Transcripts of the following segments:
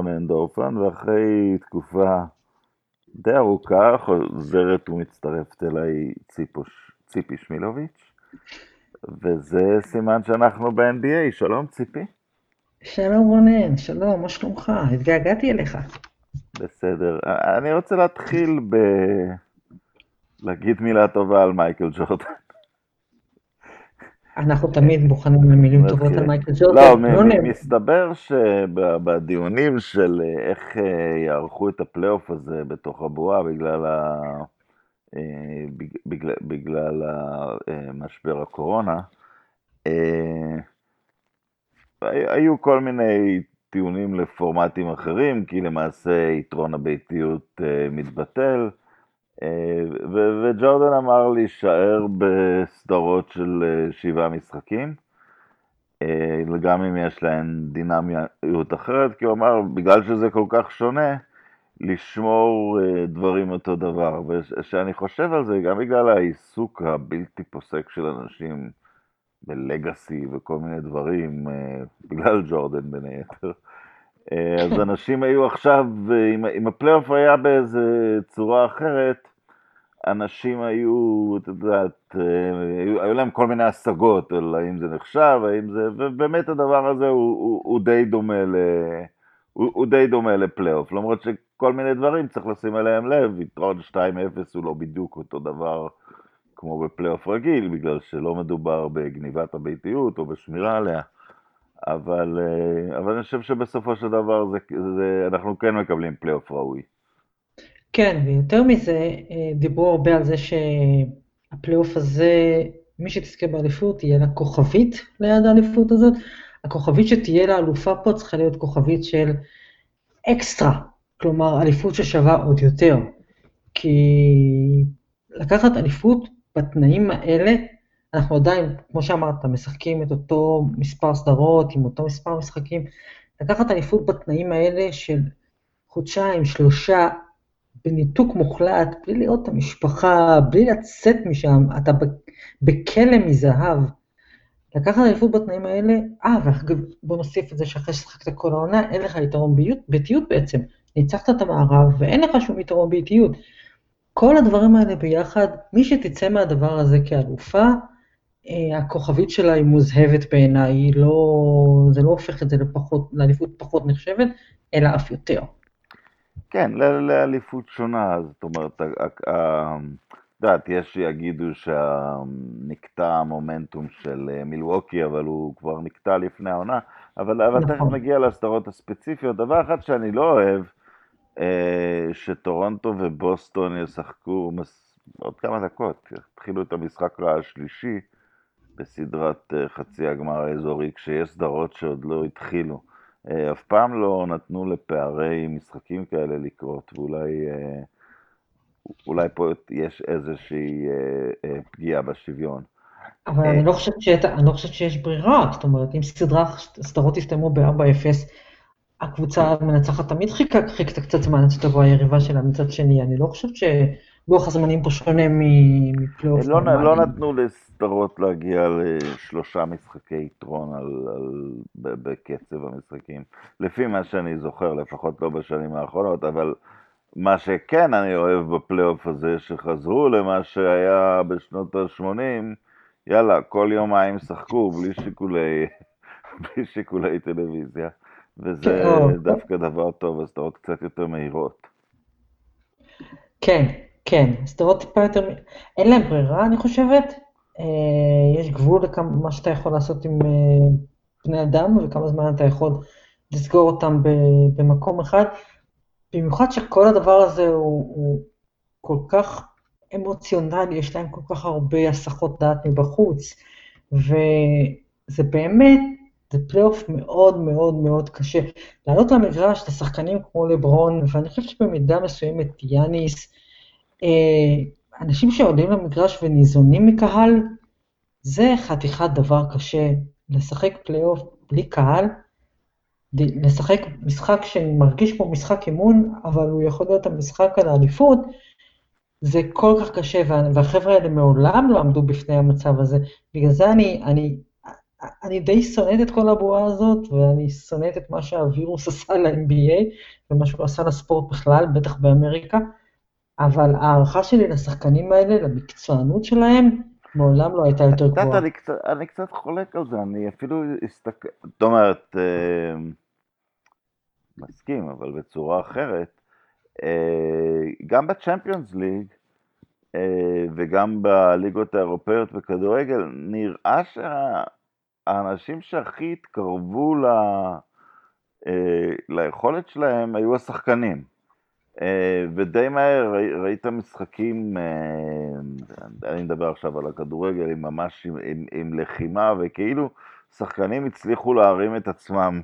רונן דורפן, ואחרי תקופה די ארוכה חוזרת ומצטרפת אליי ציפוש, ציפי שמילוביץ', וזה סימן שאנחנו ב-NBA, שלום ציפי. שלום רונן, שלום, מה שלומך? התגעגעתי אליך. בסדר, אני רוצה להתחיל ב... להגיד מילה טובה על מייקל ג'ורדן. אנחנו תמיד מוכנים למילים טובות על מייקל ג'ורדן. לא, מסתבר שבדיונים של איך אה, יערכו את הפלייאוף הזה בתוך הבועה בגלל, ה... אה, בגלל, בגלל אה, משבר הקורונה, היו כל מיני טיעונים לפורמטים אחרים, כי למעשה יתרון הביתיות מתבטל. וג'ורדן אמר להישאר בסדרות של אה, שבעה משחקים, אה, גם אם יש להן דינמיות אחרת, כי הוא אמר, בגלל שזה כל כך שונה, לשמור אה, דברים אותו דבר. וכשאני חושב על זה, גם בגלל העיסוק הבלתי פוסק של אנשים בלגאסי וכל מיני דברים, בגלל ג'ורדן בין היתר, אז אנשים היו עכשיו, אם, אם הפלייאוף היה באיזה צורה אחרת, אנשים היו, את יודעת, היו, היו להם כל מיני השגות על האם זה נחשב, האם זה, ובאמת הדבר הזה הוא, הוא, הוא די דומה ל... הוא, הוא די דומה לפלייאוף, למרות שכל מיני דברים צריך לשים אליהם לב, יתרון 2-0 הוא לא בדיוק אותו דבר כמו בפלייאוף רגיל, בגלל שלא מדובר בגניבת הביתיות או בשמירה עליה, אבל, אבל אני חושב שבסופו של דבר זה, זה, אנחנו כן מקבלים פלייאוף ראוי. כן, ויותר מזה, אה, דיברו הרבה על זה שהפלייאוף הזה, מי שתזכה באליפות, תהיה לה כוכבית ליד האליפות הזאת. הכוכבית שתהיה לאלופה פה צריכה להיות כוכבית של אקסטרה, כלומר אליפות ששווה עוד יותר. כי לקחת אליפות בתנאים האלה, אנחנו עדיין, כמו שאמרת, משחקים את אותו מספר סדרות עם אותו מספר משחקים. לקחת אליפות בתנאים האלה של חודשיים, שלושה, בניתוק מוחלט, בלי לראות את המשפחה, בלי לצאת משם, אתה בכלא מזהב. לקחת אליפות בתנאים האלה, אה, ואגב, בוא נוסיף את זה שאחרי ששחקת כל העונה, אין לך יתרון ביתיות בעצם. ניצחת את המערב ואין לך שום יתרון ביתיות. כל הדברים האלה ביחד, מי שתצא מהדבר הזה כאלופה, הכוכבית שלה היא מוזהבת בעיניי, לא, זה לא הופך את זה לפחות, לאליפות פחות נחשבת, אלא אף יותר. כן, לאליפות שונה, זאת אומרת, את יודעת, יש שיגידו שנקטע המומנטום של אה, מילווקי, אבל הוא כבר נקטע לפני העונה, אבל, אבל תכף נכון. נגיע לסדרות הספציפיות. דבר אחד שאני לא אוהב, אה, שטורונטו ובוסטון ישחקו עוד כמה דקות, יתחילו את המשחק השלישי בסדרת אה, חצי הגמר האזורי, כשיש סדרות שעוד לא התחילו. אה, אף פעם לא נתנו לפערי משחקים כאלה לקרות, ואולי אה, אולי פה יש איזושהי פגיעה בשוויון. אבל אני לא חושבת שאת, אני לא חושבת שיש ברירה, זאת אומרת, אם סדרה, סדרות יסתיימו ב-4-0, הקבוצה המנצחת תמיד חיכה, חיכתה קצת זמן עד שתבוא היריבה שלה מצד שני, אני לא חושבת שלוח הזמנים פה שונה מפלייאוף. לא, לא נתנו סדרות להגיע לשלושה משחקי יתרון על, על, בקצב המשחקים, לפי מה שאני זוכר, לפחות לא בשנים האחרונות, אבל מה שכן אני אוהב בפלייאוף הזה, שחזרו למה שהיה בשנות ה-80, יאללה, כל יומיים שחקו בלי שיקולי, בלי שיקולי טלוויזיה, וזה כן, דווקא דבר טוב, הסדרות קצת יותר מהירות. כן, כן, סדרות טיפה יותר, אין להם ברירה, אני חושבת. אה, יש גבול למה שאתה יכול לעשות עם אה, בני אדם וכמה זמן אתה יכול לסגור אותם במקום אחד. במיוחד שכל הדבר הזה הוא, הוא כל כך אמוציונלי, יש להם כל כך הרבה הסחות דעת מבחוץ, וזה באמת, זה פלייאוף מאוד מאוד מאוד קשה. לעלות למגרש לשחקנים כמו לברון, ואני חושבת שבמידה מסוימת יאניס, אנשים שעולים למגרש וניזונים מקהל, זה חתיכת דבר קשה. לשחק פלייאוף בלי קהל, לשחק משחק שמרגיש כמו משחק אימון, אבל הוא יכול להיות המשחק על האליפות, זה כל כך קשה, והחבר'ה האלה מעולם לא עמדו בפני המצב הזה. בגלל זה אני, אני, אני די שונאת את כל הבועה הזאת, ואני שונאת את מה שהווירוס עשה ל-NBA, ומה שהוא עשה לספורט בכלל, בטח באמריקה, אבל ההערכה שלי לשחקנים האלה, למקצוענות שלהם, מעולם לא הייתה יותר גבוהה. אני, אני קצת חולק על זה, אני אפילו אסתכל, זאת אומרת, אה, מסכים, אבל בצורה אחרת. אה, גם בצ'מפיונס ליג, אה, וגם בליגות האירופאיות בכדורגל, נראה שהאנשים שהכי התקרבו ל... אה, ליכולת שלהם היו השחקנים. אה, ודי מהר ראית משחקים, אני מדבר עכשיו על הכדורגל, עם ממש עם, עם, עם לחימה, וכאילו שחקנים הצליחו להרים את עצמם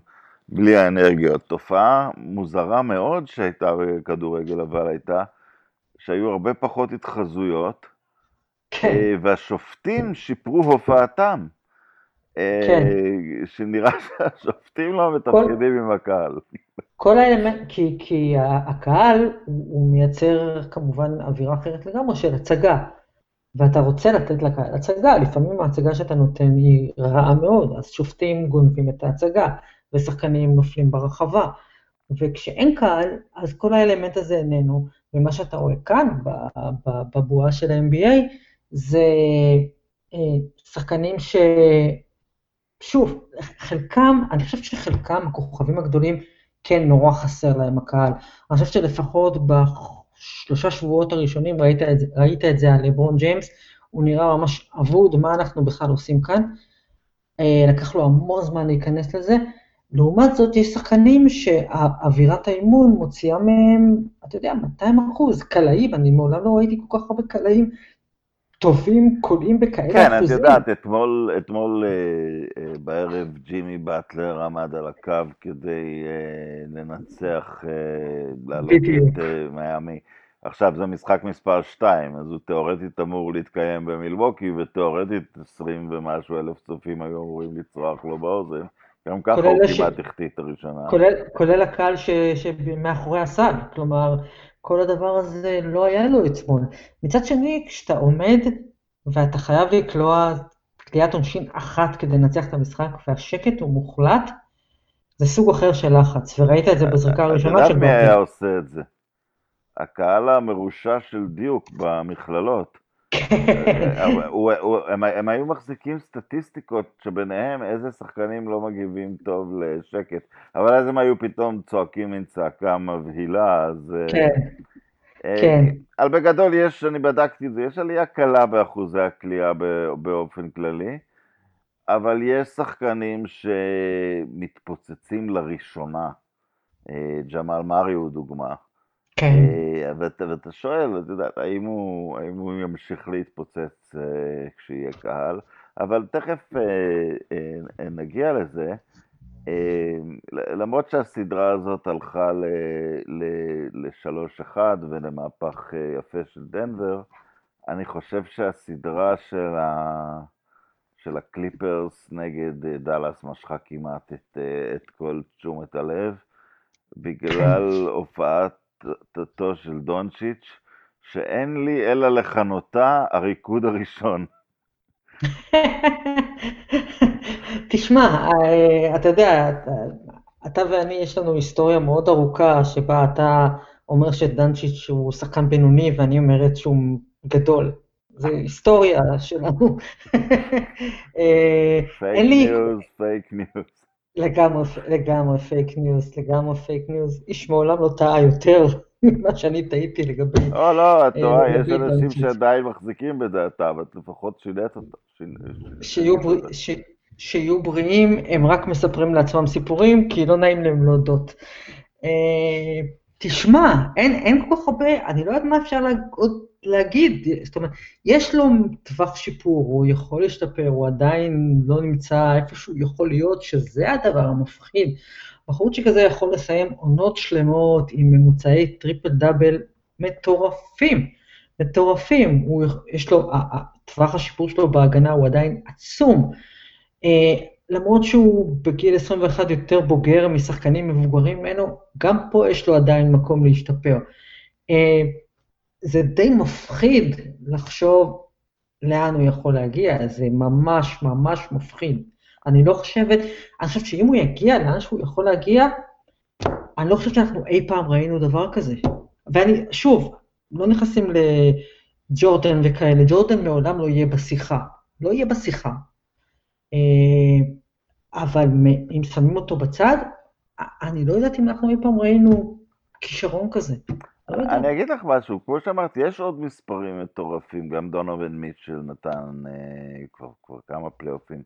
בלי האנרגיות. תופעה מוזרה מאוד שהייתה בכדורגל, אבל הייתה שהיו הרבה פחות התחזויות, כן. אה, והשופטים שיפרו הופעתם. אה, כן. שנראה שהשופטים לא מתפקדים כל, עם הקהל. כל האלמנט, כי, כי הקהל הוא מייצר כמובן אווירה אחרת לגמרי של הצגה, ואתה רוצה לתת לקהל הצגה, לפעמים ההצגה שאתה נותן היא רעה מאוד, אז שופטים גונבים את ההצגה, ושחקנים נופלים ברחבה. וכשאין קהל, אז כל האלמנט הזה איננו, ומה שאתה רואה כאן, בבועה של ה-NBA, זה אה, שחקנים ש... שוב, חלקם, אני חושב שחלקם, הכוכבים הגדולים, כן, נורא חסר להם הקהל. אני חושב שלפחות בשלושה שבועות הראשונים ראית את, ראית את זה על לברון ג'יימס, הוא נראה ממש אבוד, מה אנחנו בכלל עושים כאן. אה, לקח לו המון זמן להיכנס לזה, לעומת זאת, יש שחקנים שאווירת האימון מוציאה מהם, אתה יודע, 200 אחוז, קלעים, אני מעולם לא ראיתי כל כך הרבה קלעים טובים, קולעים בכאלה כן, אחוזים. כן, את יודעת, אתמול, אתמול אה, אה, בערב ג'ימי באטלר עמד על הקו כדי אה, לנצח, אה, לעלות את אה, מיאמי. עכשיו זה משחק מספר 2, אז הוא תאורטית אמור להתקיים במילווקי, ותאורטית 20 ומשהו אלף צופים היו אמורים לצרוח לו באוזן. גם ככה הוא כמעט החטיא את הראשונה. כולל, כולל הקהל ש, שמאחורי הסל, כלומר, כל הדבר הזה לא היה לו אתמול. מצד שני, כשאתה עומד ואתה חייב לקלוע קליעת עונשין אחת כדי לנצח את המשחק, והשקט הוא מוחלט, זה סוג אחר של לחץ, וראית את זה בזריקה הראשונה של... אתה יודע מי היה עושה את זה? הקהל המרושע של דיוק במכללות. הם היו מחזיקים סטטיסטיקות שביניהם איזה שחקנים לא מגיבים טוב לשקט, אבל אז הם היו פתאום צועקים מין צעקה מבהילה, אז... אה, כן, אה, כן. אבל בגדול יש, אני בדקתי את זה, יש עלייה קלה באחוזי הכלייה באופן כללי, אבל יש שחקנים שמתפוצצים לראשונה. אה, ג'מאל מארי הוא דוגמה. כן. אה, ואתה, ואתה שואל, אתה יודע, האם הוא, האם הוא ימשיך להתפוצץ אה, כשיהיה קהל, אבל תכף אה, נגיע לזה. למרות שהסדרה הזאת הלכה ל-3-1 ולמהפך יפה של דנבר, אני חושב שהסדרה של, ה... של הקליפרס נגד דאלאס משכה כמעט את, את כל תשומת הלב, בגלל הופעת החלטתו של דונצ'יץ', שאין לי אלא לכנותה הריקוד הראשון. תשמע, אה, אתה יודע, אתה ואני יש לנו היסטוריה מאוד ארוכה שבה אתה אומר שדונצ'יץ' הוא שחקן בינוני ואני אומרת שהוא גדול. זה היסטוריה שלנו. פייק ניוז, פייק ניוז. לגמרי, לגמרי פייק ניוז, לגמרי פייק ניוז. איש מעולם לא טעה יותר ממה שאני טעיתי לגבי... לא, לא, את אה, טועה, יש אנשים שעדיין מחזיקים בדעתם, את לפחות שינית אותה. שיהיו בריאים, הם רק מספרים לעצמם סיפורים, כי לא נעים להם להודות. אה, תשמע, אין כל כך הרבה, אני לא יודעת מה אפשר עוד להגיד, זאת אומרת, יש לו טווח שיפור, הוא יכול להשתפר, הוא עדיין לא נמצא איפה שהוא יכול להיות, שזה הדבר המפחיד. בחורצ'יק הזה יכול לסיים עונות שלמות עם ממוצעי טריפל דאבל מטורפים, מטורפים. הוא, יש לו, טווח השיפור שלו בהגנה הוא עדיין עצום. למרות שהוא בגיל 21 יותר בוגר משחקנים מבוגרים ממנו, גם פה יש לו עדיין מקום להשתפר. אה, זה די מפחיד לחשוב לאן הוא יכול להגיע, זה ממש ממש מפחיד. אני לא חושבת, אני חושבת שאם הוא יגיע לאן שהוא יכול להגיע, אני לא חושבת שאנחנו אי פעם ראינו דבר כזה. ואני, שוב, לא נכנסים לג'ורדן וכאלה, ג'ורדן מעולם לא יהיה בשיחה, לא יהיה בשיחה. אה, אבל אם שמים אותו בצד, אני לא יודעת אם אנחנו אי פעם ראינו כישרון כזה. לא אני אגיד לך משהו, כמו שאמרתי, יש עוד מספרים מטורפים, גם דונובין מיטשל נתן אה, כבר, כמה פלייאופים.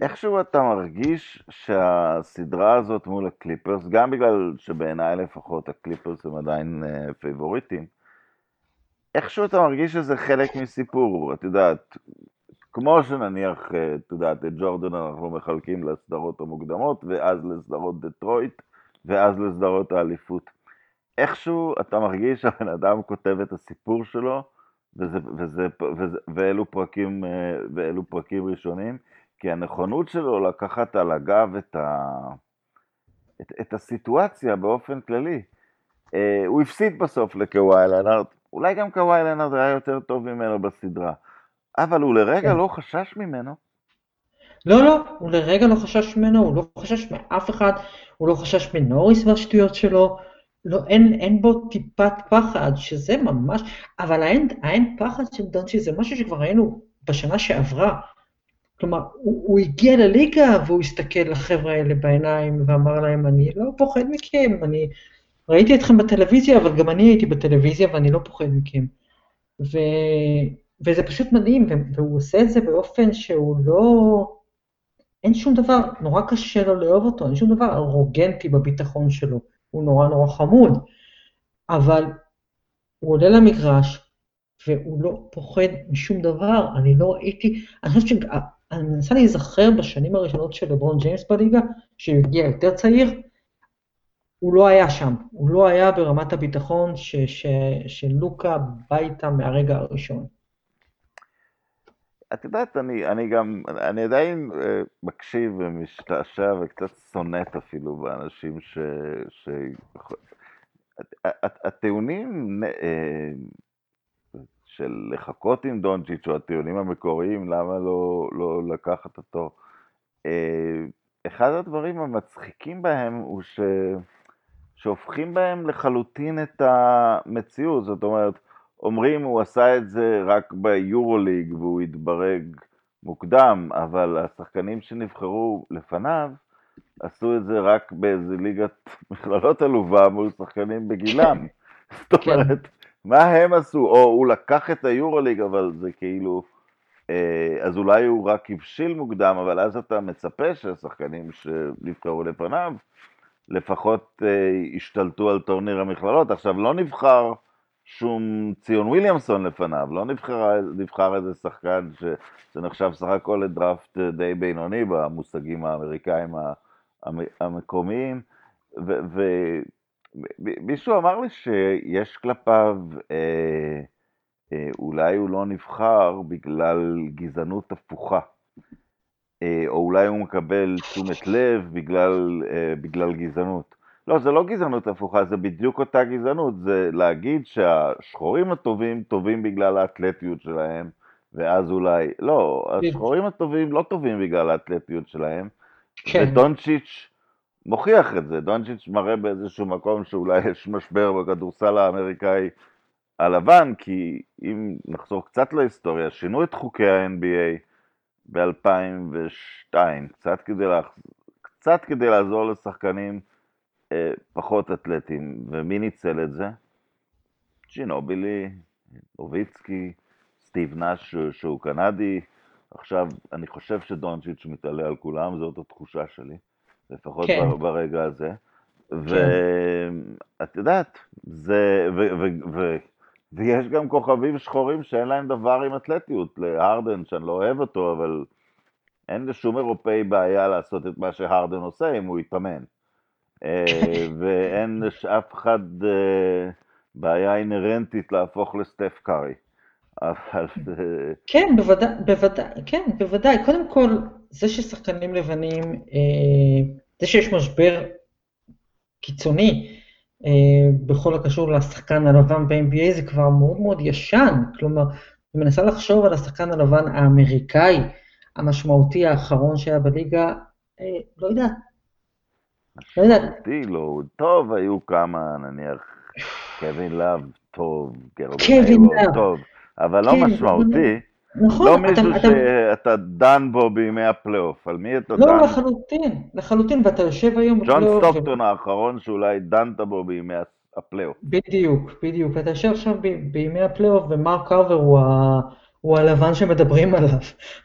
איכשהו אתה מרגיש שהסדרה הזאת מול הקליפרס, גם בגלל שבעיניי לפחות הקליפרס הם עדיין אה, פייבוריטים, איכשהו אתה מרגיש שזה חלק מסיפור, את יודעת, כמו שנניח, אה, את יודעת, את ג'ורדן אנחנו מחלקים לסדרות המוקדמות, ואז לסדרות דטרויט, ואז לסדרות האליפות. איכשהו אתה מרגיש שהבן אדם כותב את הסיפור שלו, וזה, וזה, וזה, ואלו, פרקים, אה, ואלו פרקים ראשונים, כי הנכונות שלו לקחת על הגב את, ה, את, את הסיטואציה באופן כללי. אה, הוא הפסיד בסוף לקוואי לנארד, אולי גם קוואי לנארד היה יותר טוב ממנו בסדרה, אבל הוא לרגע כן. לא חשש ממנו. לא, לא, הוא לרגע לא חשש ממנו, הוא לא חשש מאף אחד, הוא לא חשש מנוריס והשטויות שלו, לא, אין, אין בו טיפת פחד, שזה ממש, אבל האין, האין פחד של דונצ'י זה משהו שכבר ראינו בשנה שעברה. כלומר, הוא, הוא הגיע לליגה והוא הסתכל לחבר'ה האלה בעיניים ואמר להם, אני לא פוחד מכם, אני ראיתי אתכם בטלוויזיה, אבל גם אני הייתי בטלוויזיה ואני לא פוחד מכם. ו, וזה פשוט מדהים, והוא עושה את זה באופן שהוא לא... אין שום דבר, נורא קשה לו לאהוב אותו, אין שום דבר ארוגנטי בביטחון שלו. הוא נורא נורא חמוד, אבל הוא עולה למגרש והוא לא פוחד משום דבר, אני לא ראיתי, אני חושבת ש... אני מנסה להיזכר בשנים הראשונות של לברון ג'יימס בליגה, שהוא הגיע יותר צעיר, הוא לא היה שם, הוא לא היה ברמת הביטחון ש, ש, שלוקה בא איתה מהרגע הראשון. את יודעת, אני, אני גם, אני עדיין אה, מקשיב ומשתעשע וקצת סונט אפילו באנשים ש... ש... הטיעונים אה, של לחכות עם דונצ'יץ', או הטיעונים המקוריים, למה לא, לא לקחת אותו, אה, אחד הדברים המצחיקים בהם הוא ש... שהופכים בהם לחלוטין את המציאות, זאת אומרת, אומרים הוא עשה את זה רק ביורוליג והוא התברג מוקדם, אבל השחקנים שנבחרו לפניו עשו את זה רק באיזה ליגת מכללות עלובה מול שחקנים בגילם. זאת כן. אומרת, מה הם עשו? או הוא לקח את היורוליג, אבל זה כאילו... אה, אז אולי הוא רק הבשיל מוקדם, אבל אז אתה מצפה שהשחקנים שנבחרו לפניו לפחות אה, השתלטו על טורניר המכללות. עכשיו, לא נבחר שום ציון וויליאמסון לפניו, לא נבחר, נבחר איזה שחקן שזה נחשב סך הכל לדראפט די בינוני במושגים האמריקאים המקומיים, ומישהו אמר לי שיש כלפיו, אה, אה, אולי הוא לא נבחר בגלל גזענות הפוכה. אה, או אולי הוא מקבל תשומת לב בגלל, אה, בגלל גזענות. לא, זה לא גזענות הפוכה, זה בדיוק אותה גזענות, זה להגיד שהשחורים הטובים טובים בגלל האתלטיות שלהם, ואז אולי, לא, השחורים הטובים לא טובים בגלל האתלטיות שלהם, כן. ודונצ'יץ' מוכיח את זה, דונצ'יץ' מראה באיזשהו מקום שאולי יש משבר בכדורסל האמריקאי הלבן, כי אם נחזור קצת להיסטוריה, שינו את חוקי ה-NBA ב-2002, קצת קצת כדי לעזור לשחקנים פחות אתלטים, ומי ניצל את זה? ג'ינובילי, נוביצקי, סטיב נאש שהוא קנדי, עכשיו אני חושב שדונצ'יץ' מתעלה על כולם, זאת התחושה שלי, לפחות כן. ברגע הזה. כן. ואת יודעת, זה, ו, ו, ו, ויש גם כוכבים שחורים שאין להם דבר עם אתלטיות, להרדן, שאני לא אוהב אותו, אבל אין לשום אירופאי בעיה לעשות את מה שהרדן עושה אם הוא יתאמן. אה, ואין לאף אחד אה, בעיה אינהרנטית להפוך לסטף קארי. אבל... אה, כן, בוודאי, בוודאי, כן, בוודאי. קודם כל, זה ששחקנים לבנים, זה שיש משבר קיצוני בכל הקשור לשחקן הלבן ב-NBA זה כבר מאוד מאוד ישן. כלומר, אני מנסה לחשוב על השחקן הלבן האמריקאי המשמעותי האחרון שהיה בליגה, לא יודע, לא יודעת. לא, טוב, היו כמה, נניח, קווין לאב טוב, קווין לאב. טוב, אבל לא כן, משמעותי. נכון, לא אתה- מישהו אתה- שאתה דן בו בימי הפלייאוף, על מי אתה דן? לא, לחלוטין, לחלוטין, ואתה יושב היום ג'ון בפלייאוף, סטוקטון האחרון שאולי דנת בו בימי הפלייאוף. בדיוק, בדיוק, אתה יושב עכשיו ב- בימי הפלייאוף ומרק קרבר הוא, ה... הוא הלבן שמדברים עליו.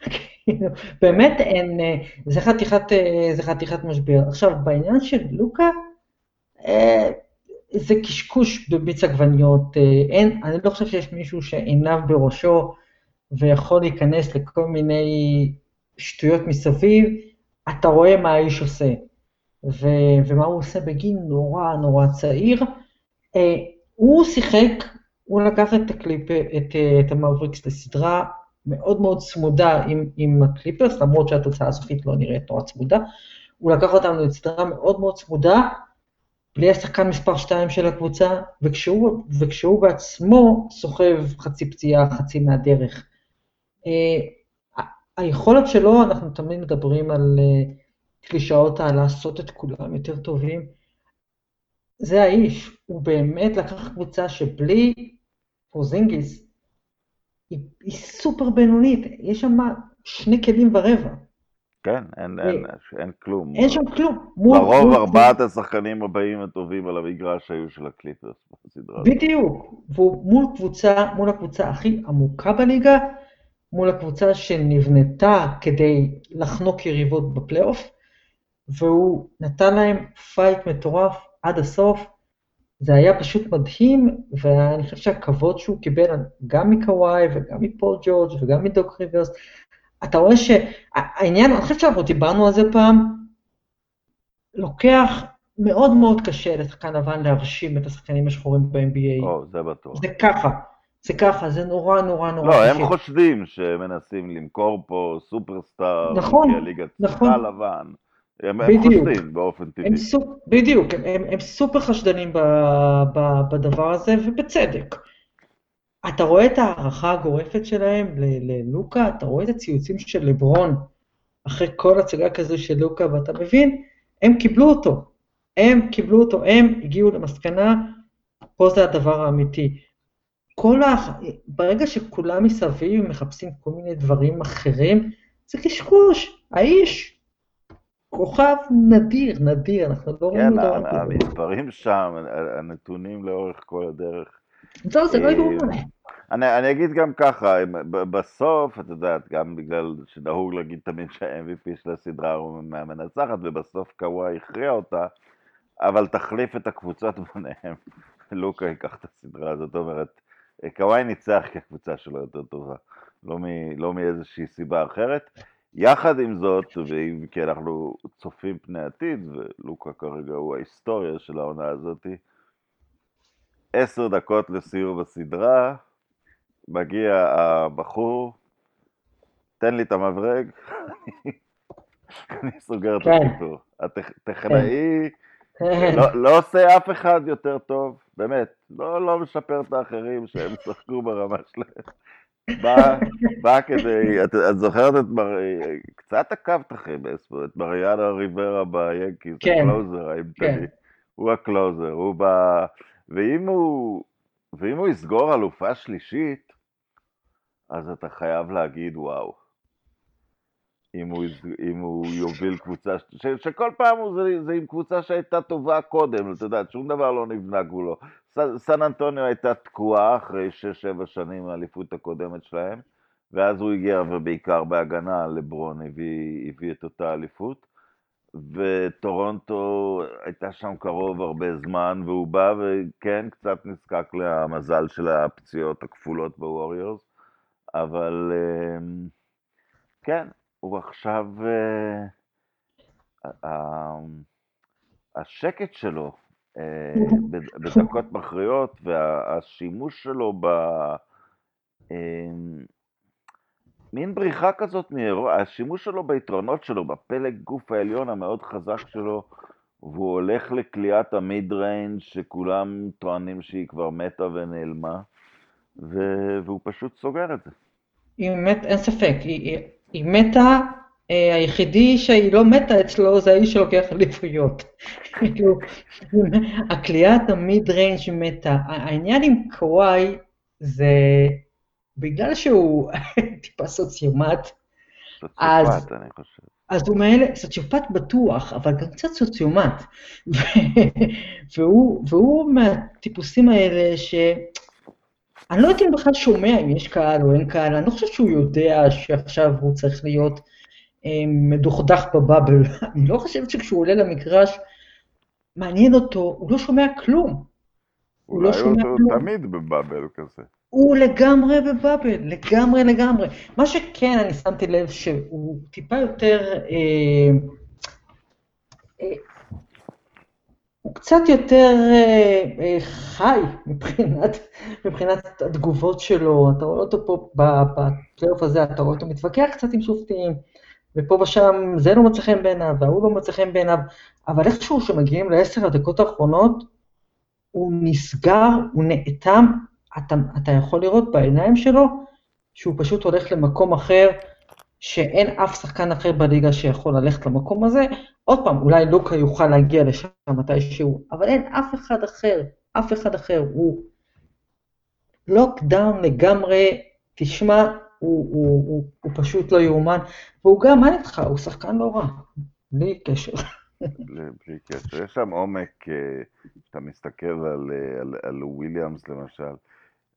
באמת אין, אה, זה חתיכת, אה, זה חתיכת משבר. עכשיו, בעניין של לוקה, אה, זה קשקוש במיץ עגבניות, אין, אני לא חושב שיש מישהו שעיניו בראשו ויכול להיכנס לכל מיני שטויות מסביב, אתה רואה מה האיש עושה, ו, ומה הוא עושה בגיל נורא נורא צעיר. הוא שיחק, הוא לקח את הקליפ, את, את המאבריקס לסדרה מאוד מאוד צמודה עם, עם הקליפרס, למרות שהתוצאה הסופית לא נראית נורא צמודה. הוא לקח אותנו לסדרה מאוד מאוד צמודה, בלי השחקן מספר 2 של הקבוצה, וכשהוא, וכשהוא בעצמו סוחב חצי פציעה, חצי מהדרך. ה- היכולת שלו, אנחנו תמיד מדברים על אה, קלישאות על לעשות את כולם יותר טובים. זה האיש, הוא באמת לקח קבוצה שבלי פרוזינגיס, היא, היא סופר בינונית, יש שם שני כלים ורבע, כן, אין, אין, אין כלום. אין שם כלום. מול- לרוב מול- ארבעת השחקנים הבאים הטובים על המגרש היו של הקליפרס בסדרה. בדיוק, והוא מול קבוצה, מול הקבוצה הכי עמוקה בליגה, מול הקבוצה שנבנתה כדי לחנוק יריבות בפלייאוף, והוא נתן להם פייט מטורף עד הסוף. זה היה פשוט מדהים, ואני חושב שהכבוד שהוא קיבל גם מקוואי וגם מפול ג'ורג' וגם מדוק ריברס, אתה רואה שהעניין, אני חושב שאנחנו דיברנו על זה פעם, לוקח מאוד מאוד קשה לשחקן לבן להרשים את השחקנים השחורים ב-NBA. או, זה בטוח. זה ככה, זה ככה, זה נורא נורא נורא לא, קשה. הם חושבים שמנסים למכור פה סופרסטאר, נכון, כי הליגה נכון. צריכה לבן. הם. חושבים באופן טבעי. הם סופ... בדיוק, הם, הם, הם סופר חשדנים ב, ב, בדבר הזה, ובצדק. אתה רואה את ההערכה הגורפת שלהם ללוקה, אתה רואה את הציוצים של לברון אחרי כל הצגה כזו של לוקה, ואתה מבין, הם קיבלו אותו. הם קיבלו אותו, הם הגיעו למסקנה, פה זה הדבר האמיתי. כל ה... ברגע שכולם מסביב מחפשים כל מיני דברים אחרים, זה קשקוש. האיש כוכב נדיר, נדיר, אנחנו לא רואים כן, דבר ה- כזה. המספרים שם, הנתונים לאורך כל הדרך. זהו, זה לא אה, יאומן. אני, אני אגיד גם ככה, בסוף, את יודעת, גם בגלל שנהוג להגיד תמיד שה-MVP של הסדרה הוא מהמנצחת, ובסוף קוואי הכריע אותה, אבל תחליף את הקבוצות ביניהם. לוקה ייקח את הסדרה הזאת, זאת אומרת, קוואי ניצח כי הקבוצה שלו יותר טובה, לא, מ, לא מאיזושהי סיבה אחרת. יחד עם זאת, ואם כי אנחנו צופים פני עתיד, ולוקה כרגע הוא ההיסטוריה של העונה הזאת, עשר דקות לסיום הסדרה, מגיע הבחור, תן לי את המברג, אני סוגר את כן. הסיפור. הטכנאי כן. לא, לא עושה אף אחד יותר טוב, באמת, לא, לא משפר את האחרים שהם שחקו ברמה שלהם. בא, בא כדי, את, את זוכרת את מר... קצת עקבת אחרי בספורט, את מריאנו ריברה ביאנקיז, כן. ה closer האימתני. כן. הוא ה closer, הוא בא... ואם הוא, ואם הוא יסגור אלופה שלישית, אז אתה חייב להגיד וואו. אם הוא, אם הוא יוביל קבוצה, ש, שכל פעם הוא זה, זה עם קבוצה שהייתה טובה קודם, אתה יודע, שום דבר לא נבנה גבולו. סן אנטוניו הייתה תקועה אחרי 6-7 שנים מהאליפות הקודמת שלהם, ואז הוא הגיע, ובעיקר בהגנה, לברון הביא, הביא את אותה אליפות. וטורונטו הייתה שם קרוב הרבה זמן, והוא בא וכן, קצת נזקק למזל של הפציעות הכפולות בווריורס, אבל אמ, כן, הוא עכשיו, אה, השקט שלו בדקות מכריעות והשימוש שלו ב... אמ, מין בריחה כזאת השימוש שלו ביתרונות שלו, בפלג גוף העליון המאוד חזק שלו, והוא הולך לקליעת המיד ריינג' שכולם טוענים שהיא כבר מתה ונעלמה, ו... והוא פשוט סוגר את זה. היא באמת, אין ספק, היא, היא, היא מתה, אה, היחידי שהיא לא מתה אצלו זה האיש שלוקח אליפויות. כאילו, הכלייה תמיד ריינג' מתה. העניין עם קוואי זה בגלל שהוא טיפה סוציומט, אז. אז הוא מאלה, סוציופט בטוח, אבל גם קצת סוציומט. והוא, והוא מהטיפוסים האלה ש... אני לא יודעת אם בכלל שומע אם יש קהל או אין קהל, אני לא חושבת שהוא יודע שעכשיו הוא צריך להיות אה, מדוכדך בבאבל. אני לא חושבת שכשהוא עולה למגרש, מעניין אותו, הוא לא שומע כלום. הוא לא שומע הוא כלום. תמיד בבאבל כזה. הוא לגמרי בבאבל, לגמרי לגמרי. מה שכן, אני שמתי לב שהוא טיפה יותר, אה, אה, הוא קצת יותר אה, אה, חי מבחינת, מבחינת התגובות שלו. אתה רואה אותו פה בפלייאוף הזה, אתה רואה אותו מתווכח קצת עם שופטים, ופה ושם זה לא מוצא חן בעיניו, וההוא לא מוצא חן בעיניו, אבל איכשהו כשמגיעים לעשר הדקות האחרונות, הוא נסגר, הוא נאטם, אתה, אתה יכול לראות בעיניים שלו שהוא פשוט הולך למקום אחר, שאין אף שחקן אחר בליגה שיכול ללכת למקום הזה. עוד פעם, אולי לוקה יוכל להגיע לשם מתישהו, אבל אין אף אחד אחר, אף אחד אחר. הוא לוקדאון לגמרי, תשמע, הוא, הוא, הוא, הוא פשוט לא יאומן, והוא גם, מה איתך, הוא שחקן לא רע, בלי קשר. בלי קשר. יש שם עומק, אה, כשאתה מסתכל על, אה, על, על וויליאמס למשל.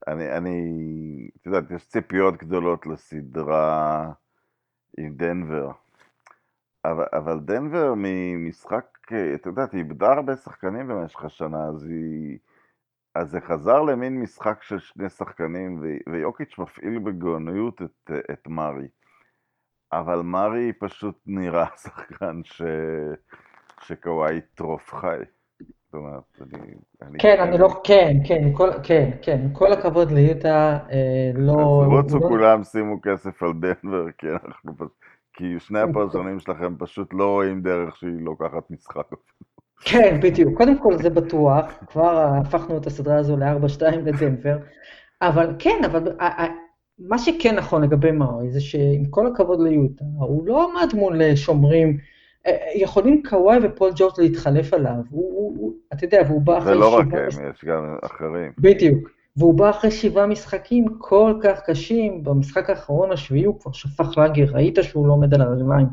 אני, אני, את יודעת, יש ציפיות גדולות לסדרה עם דנבר. אבל, אבל דנבר ממשחק, אה, את יודעת, היא איבדה הרבה שחקנים במשך השנה, אז היא... אז זה חזר למין משחק של שני שחקנים, ויוקיץ' מפעיל בגאוניות את, את מארי. אבל מארי פשוט נראה שחקן ש... שקוואי יטרוף חי. זאת אומרת, אני... אני כן, אני לא, כן, כן, כל, כן, כן, כל הכבוד ליוטה, אה, לא... אז רוצו לא- כולם, שימו כסף על דנבר, כי אנחנו. כי שני הפרשנים שלכם פשוט לא רואים דרך שהיא לוקחת משחק. כן, בדיוק. קודם כל זה בטוח, כבר הפכנו את הסדרה הזו ל-4-2 לדנבר, אבל כן, אבל מה שכן נכון לגבי מארי זה שעם כל הכבוד ליוטה, הוא לא עמד מול שומרים, אה, אה, יכולים קוואי ופול ג'ורג' להתחלף עליו, הוא, הוא, הוא, אתה יודע, והוא בא אחרי זה לא רק שבעה הם, יש גם אחרים. בדיוק. והוא בא אחרי שבעה משחקים כל כך קשים, במשחק האחרון השביעי הוא כבר שפך לאגר, ראית שהוא לא עומד על הרגליים.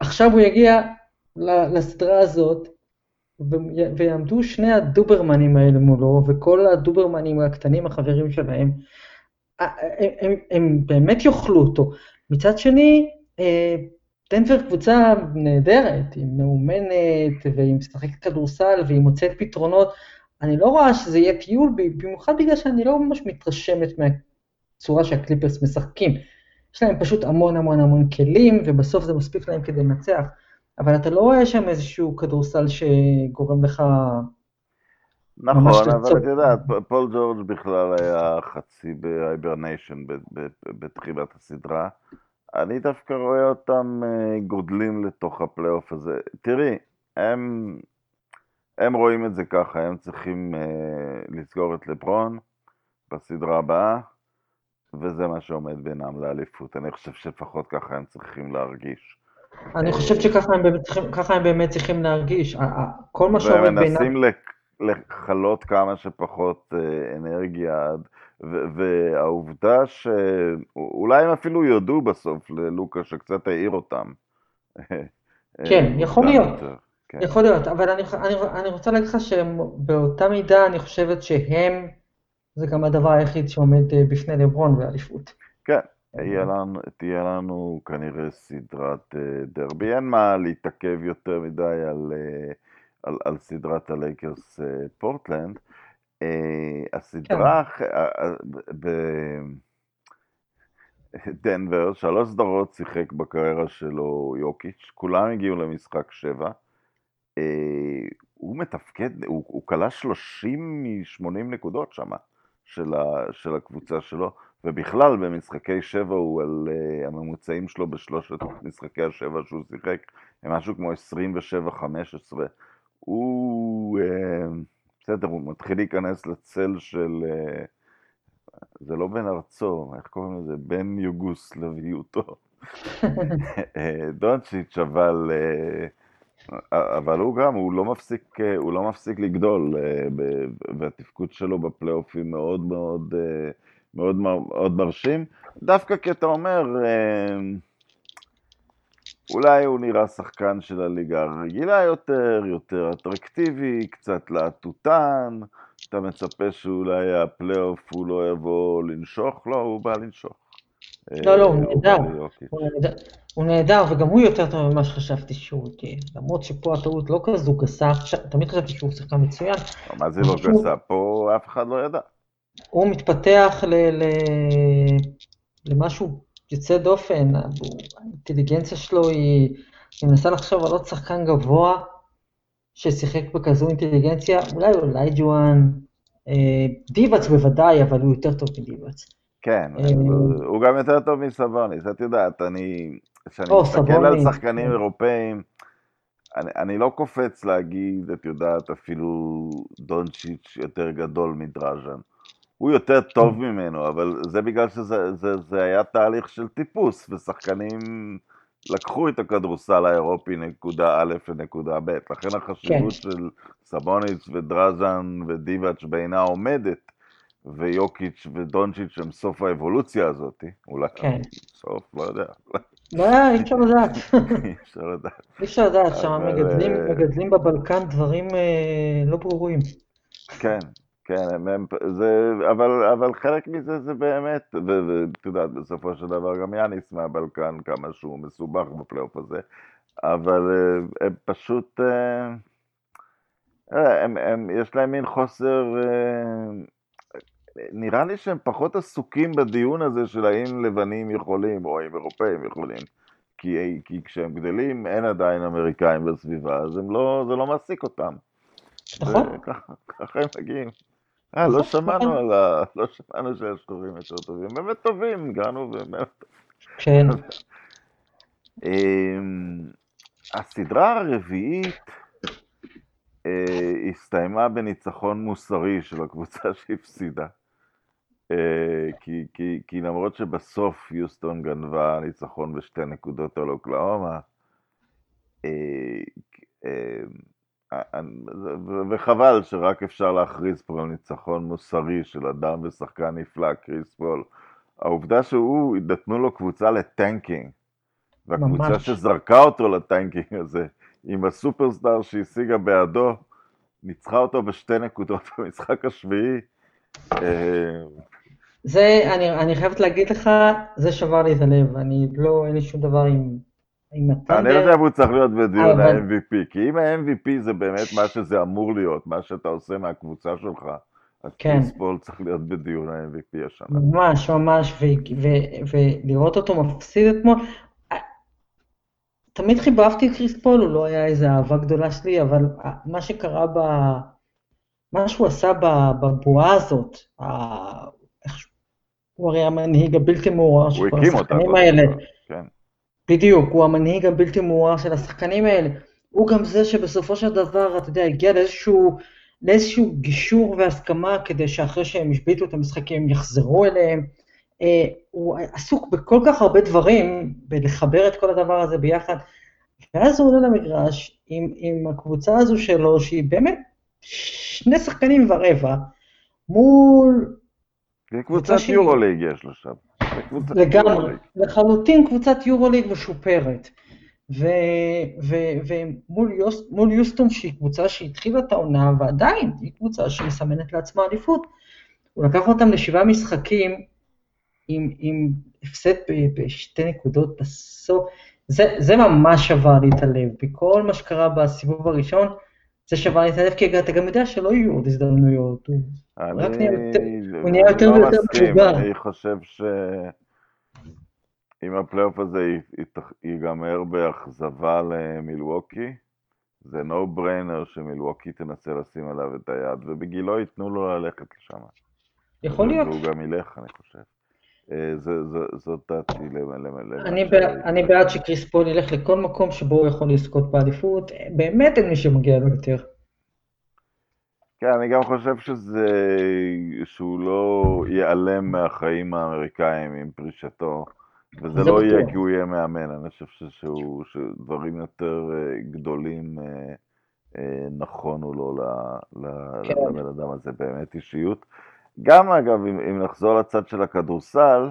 עכשיו הוא יגיע לסדרה הזאת, ויעמדו שני הדוברמנים האלה מולו, וכל הדוברמנים הקטנים, החברים שלהם, הם, הם, הם באמת יאכלו אותו. מצד שני, אה, דנבר קבוצה נהדרת, היא מאומנת, והיא משחקת כדורסל, והיא מוצאת פתרונות. אני לא רואה שזה יהיה טיול, במיוחד בגלל שאני לא ממש מתרשמת מהצורה שהקליפרס משחקים. יש להם פשוט המון המון המון כלים, ובסוף זה מספיק להם כדי לנצח. אבל אתה לא רואה שם איזשהו כדורסל שגורם לך... נכון, אבל. את יודעת, פול ג'ורג' בכלל היה חצי ב hibernation ב- ב- בתחילת הסדרה. אני דווקא רואה אותם אה, גודלים לתוך הפלייאוף הזה. תראי, הם, הם רואים את זה ככה, הם צריכים אה, לסגור את לברון בסדרה הבאה, וזה מה שעומד בינם לאליפות. אני חושב שלפחות ככה הם צריכים להרגיש. אני חושבת שככה הם באמת צריכים, ככה הם באמת צריכים להרגיש. כל מה שעומד בינם... ומנסים לכלות כמה שפחות אה, אנרגיה, והעובדה שאולי הם אפילו יודו בסוף ללוקה שקצת העיר אותם. כן, יכול להיות. כן. יכול להיות, אבל אני, אני, אני רוצה להגיד לך שבאותה מידה אני חושבת שהם, זה גם הדבר היחיד שעומד אה, בפני לברון באליפות. כן, יהיה לנו, תהיה לנו כנראה סדרת אה, דרבי, אין מה להתעכב יותר מדי על, אה, על, על סדרת הלייקרס אה, פורטלנד. הסדרה אה, בדנבר, שלוש סדרות שיחק בקריירה שלו יוקיץ', כולם הגיעו למשחק שבע. הוא מתפקד, הוא, הוא כלה 30 מ-80 נקודות שמה של, ה, של הקבוצה שלו, ובכלל במשחקי שבע הוא על uh, הממוצעים שלו בשלושת משחקי השבע שהוא שיחק, הם משהו כמו 27-15. הוא, uh, בסדר, הוא מתחיל להיכנס לצל של, uh, זה לא בן ארצו, איך קוראים לזה? בן יוגוסלביותו. דונצ'יץ', אבל, אבל הוא גם, הוא לא מפסיק, הוא לא מפסיק לגדול, והתפקוד שלו בפלייאופים מאוד מאוד, מאוד, מאוד מרשים. דווקא כי אתה אומר, אולי הוא נראה שחקן של הליגה הרגילה יותר, יותר אטרקטיבי, קצת להטוטן, אתה מצפה שאולי הפלייאוף הוא לא יבוא לנשוך? לא, הוא בא לנשוך. לא, לא, הוא נהדר. הוא נהדר, וגם הוא יותר טוב ממה שחשבתי שהוא תהיה. למרות שפה הטעות לא כזו גסה, תמיד חשבתי שהוא שחקן מצוין. מה זה לא גסה? פה אף אחד לא ידע. הוא מתפתח למשהו יוצא דופן, האינטליגנציה שלו היא, אני מנסה לחשוב על עוד שחקן גבוה ששיחק בכזו אינטליגנציה, אולי אולי ג'ואן, אה, דיבאץ בוודאי, אבל הוא יותר טוב מדיבאץ. כן, אה, הוא גם יותר טוב מסבוניס, את יודעת, אני, כשאני מסתכל על שחקנים אירופאים, אני, אני לא קופץ להגיד, את יודעת, אפילו דונצ'יץ' יותר גדול מדראז'ן. הוא יותר טוב ממנו, אבל זה בגלל שזה זה, זה היה תהליך של טיפוס, ושחקנים לקחו את הכדורסל האירופי נקודה א' לנקודה ב', לכן החשיבות כן. של סבוניץ ודרזן ודיבאץ' בעינה עומדת, ויוקיץ' ודונצ'יץ' הם סוף האבולוציה הזאת, אולי כן. סוף, לא יודע. לא, אי אפשר לדעת. אי אפשר לדעת. אי אפשר לדעת, שם מגדלים, אה, בבלקן דברים אה, לא ברורים. כן, כן, הם, הם, זה, אבל, אבל חלק מזה זה באמת, ואת יודעת, בסופו של דבר גם יאניס מהבלקן, כמה שהוא מסובך בפלייאוף הזה, אבל אה, הם פשוט, אה, אה, הם, הם, יש להם מין חוסר, נראה לי שהם פחות עסוקים בדיון הזה של האם לבנים יכולים, או האם אירופאים יכולים. כי, כי כשהם גדלים אין עדיין אמריקאים בסביבה, אז לא, זה לא מעסיק אותם. נכון. ככה הם מגיעים. אה, לא שמענו על ה... לא שמענו שהשחורים יותר טובים. באמת טובים, גרנו באמת. כן. אמ, הסדרה הרביעית אה, הסתיימה בניצחון מוסרי של הקבוצה שהפסידה. אה, כי, כי, כי למרות שבסוף יוסטון גנבה ניצחון בשתי נקודות על אוקלאומה, אה, וחבל שרק אפשר להכריז פה על ניצחון מוסרי של אדם ושחקן נפלא, קריס פול. העובדה שהוא, נתנו לו קבוצה ל tanking, והקבוצה ממש. שזרקה אותו ל tanking הזה, עם הסופרסטאר שהשיגה בעבורו, ניצחה אותו בשתי נקודות במשחק השביעי. זה, אני, אני חייבת להגיד לך, זה שבר לי את הלב, אני לא, אין לי שום דבר עם אני לא יודע אם הוא צריך להיות בדיון ה-MVP, כי אם ה-MVP זה באמת מה שזה אמור להיות, מה שאתה עושה מהקבוצה שלך, אז כן. קריס פול צריך להיות בדיון ה-MVP השנה. ממש, ממש, ולראות אותו מפסיד אתמול. תמיד חיבבתי את קריס פול, הוא לא היה איזה אהבה גדולה שלי, אבל מה שקרה ב... מה שהוא עשה בבועה הזאת, הוא הרי המנהיג הבלתי מעורער של כל השחקנים האלה. כן. בדיוק, הוא המנהיג הבלתי מעורער של השחקנים האלה. הוא גם זה שבסופו של דבר, אתה יודע, הגיע לאיזשהו, לאיזשהו גישור והסכמה כדי שאחרי שהם השביתו את המשחקים הם יחזרו אליהם. אה, הוא עסוק בכל כך הרבה דברים, בלחבר את כל הדבר הזה ביחד, ואז הוא עולה למגרש עם, עם הקבוצה הזו שלו, שהיא באמת שני שחקנים ורבע, מול... קבוצת יורוליג יש לו שם. לגמרי, לחלוטין קבוצת יורוליג משופרת. ומול יוסטון שהיא קבוצה שהתחילה את העונה ועדיין היא קבוצה שמסמנת לעצמה אליפות, הוא לקח אותם לשבעה משחקים עם, עם הפסד בשתי נקודות בסוף, זה, זה ממש שבר לי את הלב, בכל מה שקרה בסיבוב הראשון, זה את הלב, כי אתה גם יודע שלא יהיו עוד הזדמנויות, הוא נהיה יותר לא ויותר מבוגר. אני חושב שאם הפלייאוף הזה ייגמר באכזבה למילווקי, זה no brainer שמילווקי תנסה לשים עליו את היד, ובגילו ייתנו לו ללכת לשם. יכול להיות. והוא גם ילך, אני חושב. אה, זאת דעתי למה אני בעד שקריס פול ילך לכל מקום שבו הוא יכול לזכות באליפות, באמת אין מי שמגיע לו יותר. כן, אני גם חושב שזה, שהוא לא ייעלם מהחיים האמריקאים עם פרישתו. וזה לא יהיה כי הוא יהיה מאמן, אני חושב שהוא, שדברים יותר אה, גדולים אה, נכונו לו כן. לבן אדם הזה, באמת אישיות. גם אגב, אם, אם נחזור לצד של הכדורסל,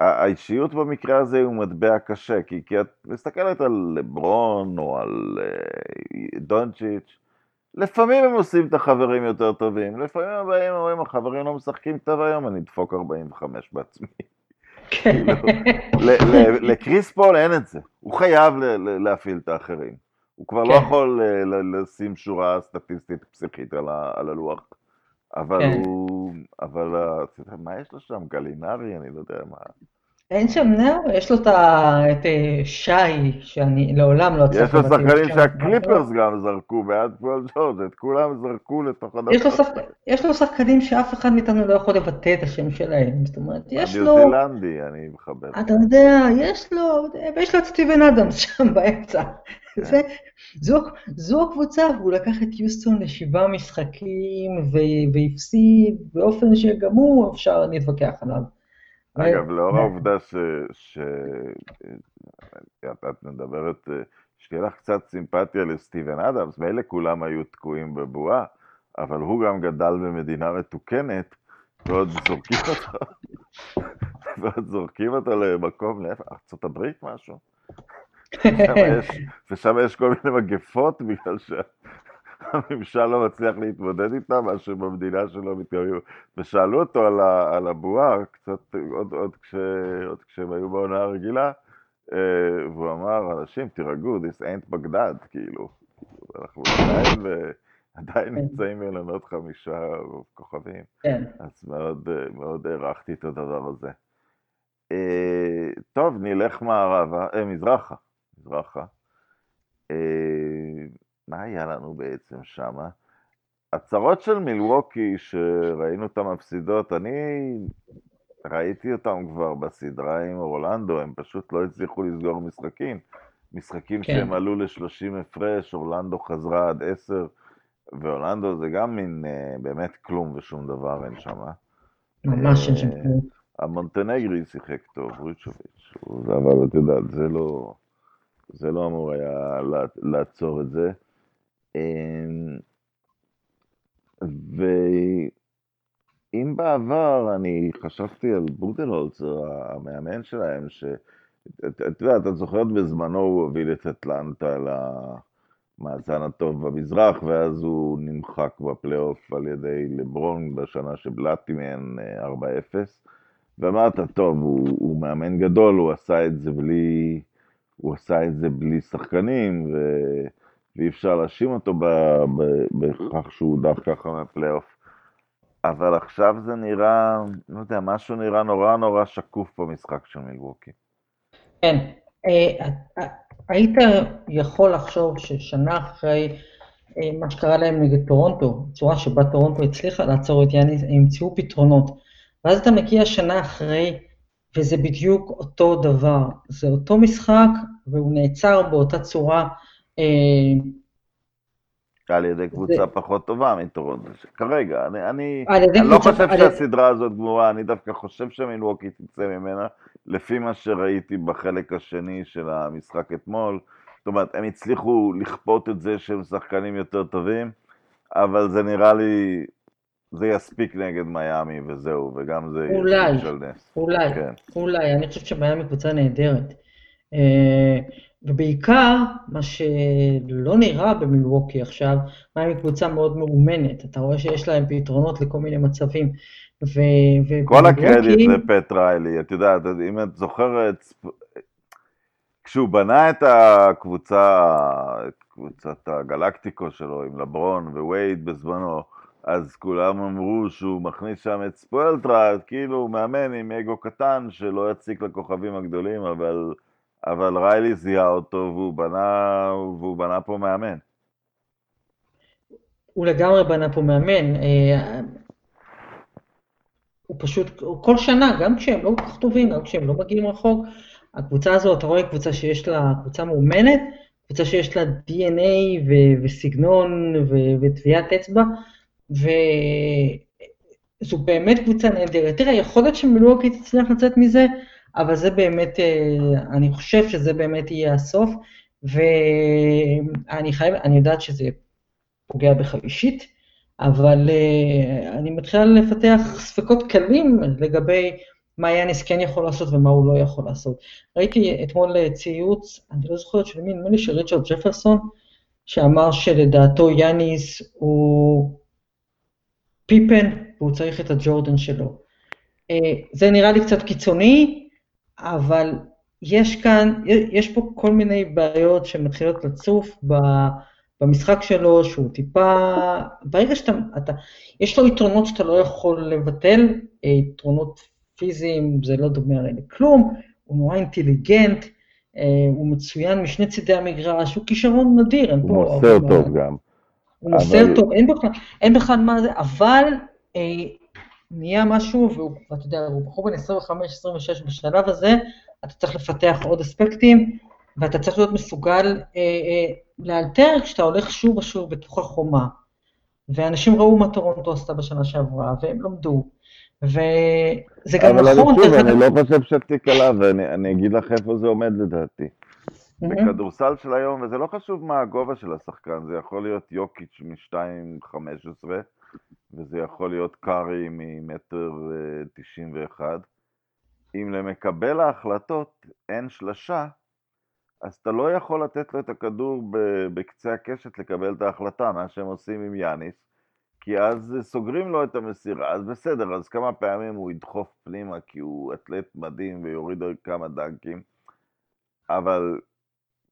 האישיות במקרה הזה הוא מטבע קשה, כי, כי את מסתכלת על לברון או על uh, דונצ'יץ', לפעמים הם עושים את החברים יותר טובים, לפעמים הם באים ואומרים, החברים לא משחקים טוב היום, אני אדפוק 45 בעצמי. כאילו, לקריס פול אין את זה, הוא חייב להפעיל את האחרים. הוא כבר לא כן. יכול לשים שורה סטטיסטית פסיכית על הלוח. אבל כן. הוא, אבל אתה יודע, מה יש לו שם? גלינרי? אני לא יודע מה. אין שם נאו? יש לו את אה, שי, שאני לעולם לא צריך... יש לו שחקנים שהקליפרס גם זרקו בעד פועל ג'ורג', את כולם זרקו לתוך הדבר. יש לו שחקנים שאף אחד מאיתנו לא יכול לבטא את השם שלהם, זאת אומרת, יש לו... הניו זילנדי, אני מכבד. אתה יודע, יש לו, ויש לו את סטיבן אדמס שם באמצע. זה, זו, זו הקבוצה, והוא לקח את יוסטון לשבעה משחקים והפסיד באופן שגם הוא אפשר להתווכח עליו. אגב, לאור העובדה שאת מדברת, שתהיה לך קצת סימפתיה לסטיבן אדמס, מילא כולם היו תקועים בבועה, אבל הוא גם גדל במדינה מתוקנת, ועוד זורקים אותו, ועוד זורקים אותו למקום, לאיפה? ארה"ב משהו? ושם יש כל מיני מגפות בגלל שהממשל לא מצליח להתמודד איתם, מה שבמדינה שלו מתקרבים. ושאלו אותו על, ה, על הבועה, קצת עוד, עוד, כש, עוד כשהם היו בעונה הרגילה, אה, והוא אמר, אנשים, תירגעו, this ain't בגדד, כאילו. אנחנו עדיין. עדיין כן. נמצאים מלונות חמישה כוכבים. כן. אז מאוד, מאוד הערכתי את הדבר הזה. אה, טוב, נלך מערבה, אה, מזרחה. מזרחה. אה, מה היה לנו בעצם שמה? הצרות של מילווקי שראינו אותן מפסידות, אני ראיתי אותן כבר בסדרה עם אורלנדו, הם פשוט לא הצליחו לסגור משחקים. משחקים כן. שהם עלו ל-30 הפרש, אורלנדו חזרה עד 10, ואורלנדו זה גם מין אה, באמת כלום ושום דבר אין שם. ממש אין שם אה, כלום. המונטנגרי שיחק טוב, ריצ'וביץ', אבל את יודעת, זה לא... זה לא אמור היה לעצור את זה. אמ, ואם בעבר אני חשבתי על בודלהולצר, המאמן שלהם, שאת יודעת, את זוכרת בזמנו הוא הוביל את אטלנטה למאזן הטוב במזרח, ואז הוא נמחק בפלייאוף על ידי לברון בשנה שבלטי מהן 4-0, ואמרת, טוב, הוא, הוא מאמן גדול, הוא עשה את זה בלי... הוא עשה את זה בלי שחקנים, ו... ואי אפשר להאשים אותו בכך שהוא הודח ככה מהפלייאוף. אבל עכשיו זה נראה, לא יודע, משהו נראה נורא נורא שקוף במשחק של מילווקי. כן, אה, אה, היית יכול לחשוב ששנה אחרי אה, מה שקרה להם נגד טורונטו, צורה שבה טורונטו הצליחה לעצור את יאניס, הם ימצאו פתרונות. ואז אתה מגיע שנה אחרי וזה בדיוק אותו דבר, זה אותו משחק והוא נעצר באותה צורה. אה, על ידי קבוצה זה... פחות טובה מטורונטו, כרגע, אני, אני, אני לא חושב שהסדרה הזאת גמורה, אני דווקא חושב שמילווקי תצא ממנה, לפי מה שראיתי בחלק השני של המשחק אתמול, זאת אומרת, הם הצליחו לכפות את זה שהם שחקנים יותר טובים, אבל זה נראה לי זה יספיק נגד מיאמי וזהו, וגם זה אולי, של נס. אולי, כן. אולי, אני חושב שמיאמי קבוצה נהדרת. ובעיקר, מה שלא נראה במילווקי עכשיו, מיאמי קבוצה מאוד מאומנת. אתה רואה שיש להם פתרונות לכל מיני מצבים. ו... כל הקרדיט לפט ריילי, את יודעת, אם את זוכרת, כשהוא בנה את הקבוצה, את קבוצת הגלקטיקו שלו עם לברון ווייד בזמנו, אז כולם אמרו שהוא מכניס שם את ספואלטראט, כאילו הוא מאמן עם אגו קטן שלא יציק לכוכבים הגדולים, אבל, אבל ריילי זיהה אותו והוא בנה, והוא בנה פה מאמן. הוא לגמרי בנה פה מאמן. אה, הוא פשוט, כל שנה, גם כשהם לא כל כך טובים, גם כשהם לא מגיעים רחוק, הקבוצה הזאת, אתה רואה קבוצה שיש לה, קבוצה מאומנת, קבוצה שיש לה DNA ו- וסגנון ו- וטביעת אצבע, וזה זו באמת קבוצה נהדרת. תראה, יכול להיות שמילואוקי תצליח לצאת מזה, אבל זה באמת, אה, אני חושב שזה באמת יהיה הסוף, ואני חייב, אני יודעת שזה פוגע בך אישית, אבל אה, אני מתחילה לפתח ספקות קלים לגבי מה יאניס כן יכול לעשות ומה הוא לא יכול לעשות. ראיתי אתמול ציוץ, אני לא זוכרת של מי, נדמה לי של ריצ'רד ג'פרסון, שאמר שלדעתו יאניס הוא פיפן והוא צריך את הג'ורדן שלו. אה, זה נראה לי קצת קיצוני, אבל יש כאן, יש פה כל מיני בעיות שמתחילות לצוף במשחק שלו, שהוא טיפה, ברגע שאתה, אתה, יש לו יתרונות שאתה לא יכול לבטל, אה, יתרונות פיזיים, זה לא דומה הרי לכלום, הוא נורא אינטליגנט, אה, הוא מצוין משני צידי המגרש, הוא כישרון נדיר, אין פה... הוא מוסר טוב גם. הוא מוסר טוב, אין בכלל, אין בכלל מה זה, אבל אה, נהיה משהו, ואתה יודע, הוא בחור בן 25-26 בשלב הזה, אתה צריך לפתח עוד אספקטים, ואתה צריך להיות מסוגל אה, אה, לאלתר כשאתה הולך שוב ושוב בתוך החומה. ואנשים ראו מה טורונטו עשתה בשנה שעברה, והם למדו. וזה גם נכון. אבל שוב, אני לא חושב שתיק עליו, ואני אגיד לך איפה זה עומד לדעתי. בכדורסל של היום, וזה לא חשוב מה הגובה של השחקן, זה יכול להיות יוקיץ' מ-2.15, וזה יכול להיות קארי ממטר 91. אה, אם למקבל ההחלטות אין שלשה, אז אתה לא יכול לתת לו את הכדור בקצה הקשת לקבל את ההחלטה, מה שהם עושים עם יאניס, כי אז סוגרים לו את המסירה, אז בסדר, אז כמה פעמים הוא ידחוף פנימה כי הוא אתלט מדהים ויוריד כמה דנקים, אבל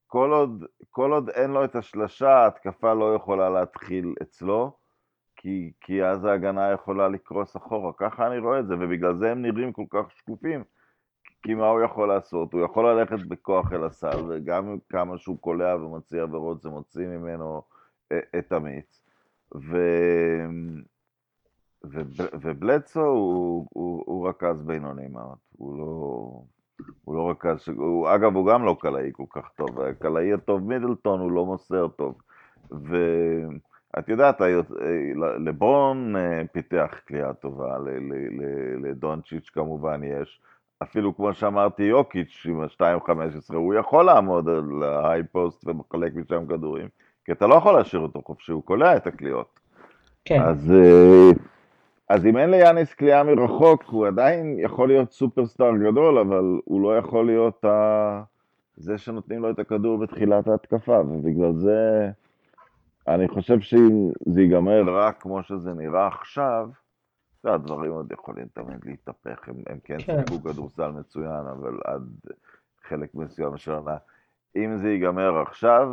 כל עוד, כל עוד אין לו את השלשה, ההתקפה לא יכולה להתחיל אצלו, כי, כי אז ההגנה יכולה לקרוס אחורה. ככה אני רואה את זה, ובגלל זה הם נראים כל כך שקופים. כי מה הוא יכול לעשות? הוא יכול ללכת בכוח אל הסל, וגם כמה שהוא קולע ומוציא עבירות, זה מוציא ממנו אה, את המיץ. ו... ו... ובלדסו הוא, הוא, הוא רכז בינוני מאוד, הוא לא, הוא לא רכז, הוא, אגב הוא גם לא קלעי כל כך טוב, הקלעי הטוב מידלטון הוא לא מוסר טוב. ואת יודעת, לברון אה, פיתח קליעה טובה, לדונצ'יץ' כמובן יש, אפילו כמו שאמרתי, יוקיץ' עם ה-2.15, הוא יכול לעמוד על ההיי פוסט ומחלק משם כדורים, כי אתה לא יכול להשאיר אותו חופשי, הוא קולע את הקליעות. כן. אז, אה, אז אם אין ליאניס קליעה מרחוק, הוא עדיין יכול להיות סופרסטאר גדול, אבל הוא לא יכול להיות ה... זה שנותנים לו את הכדור בתחילת ההתקפה, ובגלל זה אני חושב שאם זה ייגמר רק כמו שזה נראה עכשיו, הדברים עוד יכולים תמיד להתהפך, הם, הם כן כן. שיחקו כדורסל מצוין, אבל עד חלק מסוים של עונה. אם זה ייגמר עכשיו,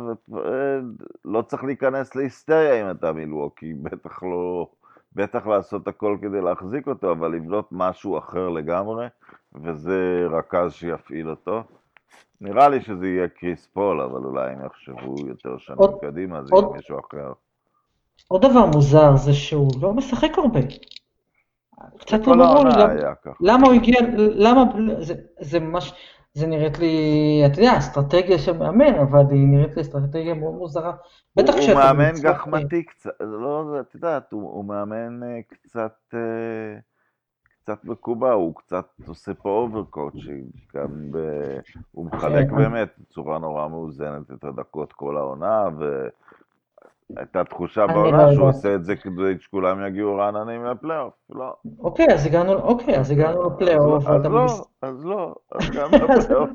לא צריך להיכנס להיסטריה אם אתה מילווקי, בטח לא, בטח לעשות הכל כדי להחזיק אותו, אבל לבנות משהו אחר לגמרי, וזה רכז שיפעיל אותו. נראה לי שזה יהיה קריס פול, אבל אולי הם יחשבו יותר שנים עוד, קדימה, זה יהיה מישהו אחר. עוד דבר מוזר זה שהוא לא משחק הרבה. קצת לא ברור לי, למה הוא הגיע, למה, זה, זה ממש, זה נראית לי, אתה יודע, אסטרטגיה של מאמן, אבל היא נראית לי אסטרטגיה מאוד מוזרה. בטח כשאתה... הוא מאמן גחמתי קצת, לא, את יודעת, הוא, הוא מאמן אה, קצת, אה, קצת מקובע, הוא קצת עושה פה overcoaching, גם ב... הוא מחלק כן. באמת בצורה נורא מאוזנת את הדקות כל העונה, ו... הייתה תחושה בעונה לא שהוא עושה את זה כדי שכולם יגיעו רעננים לפלייאוף, לא. אוקיי, אז הגענו, אוקיי, אז הגענו לפלייאוף. אז לא, אז לא, אז גם לפלייאוף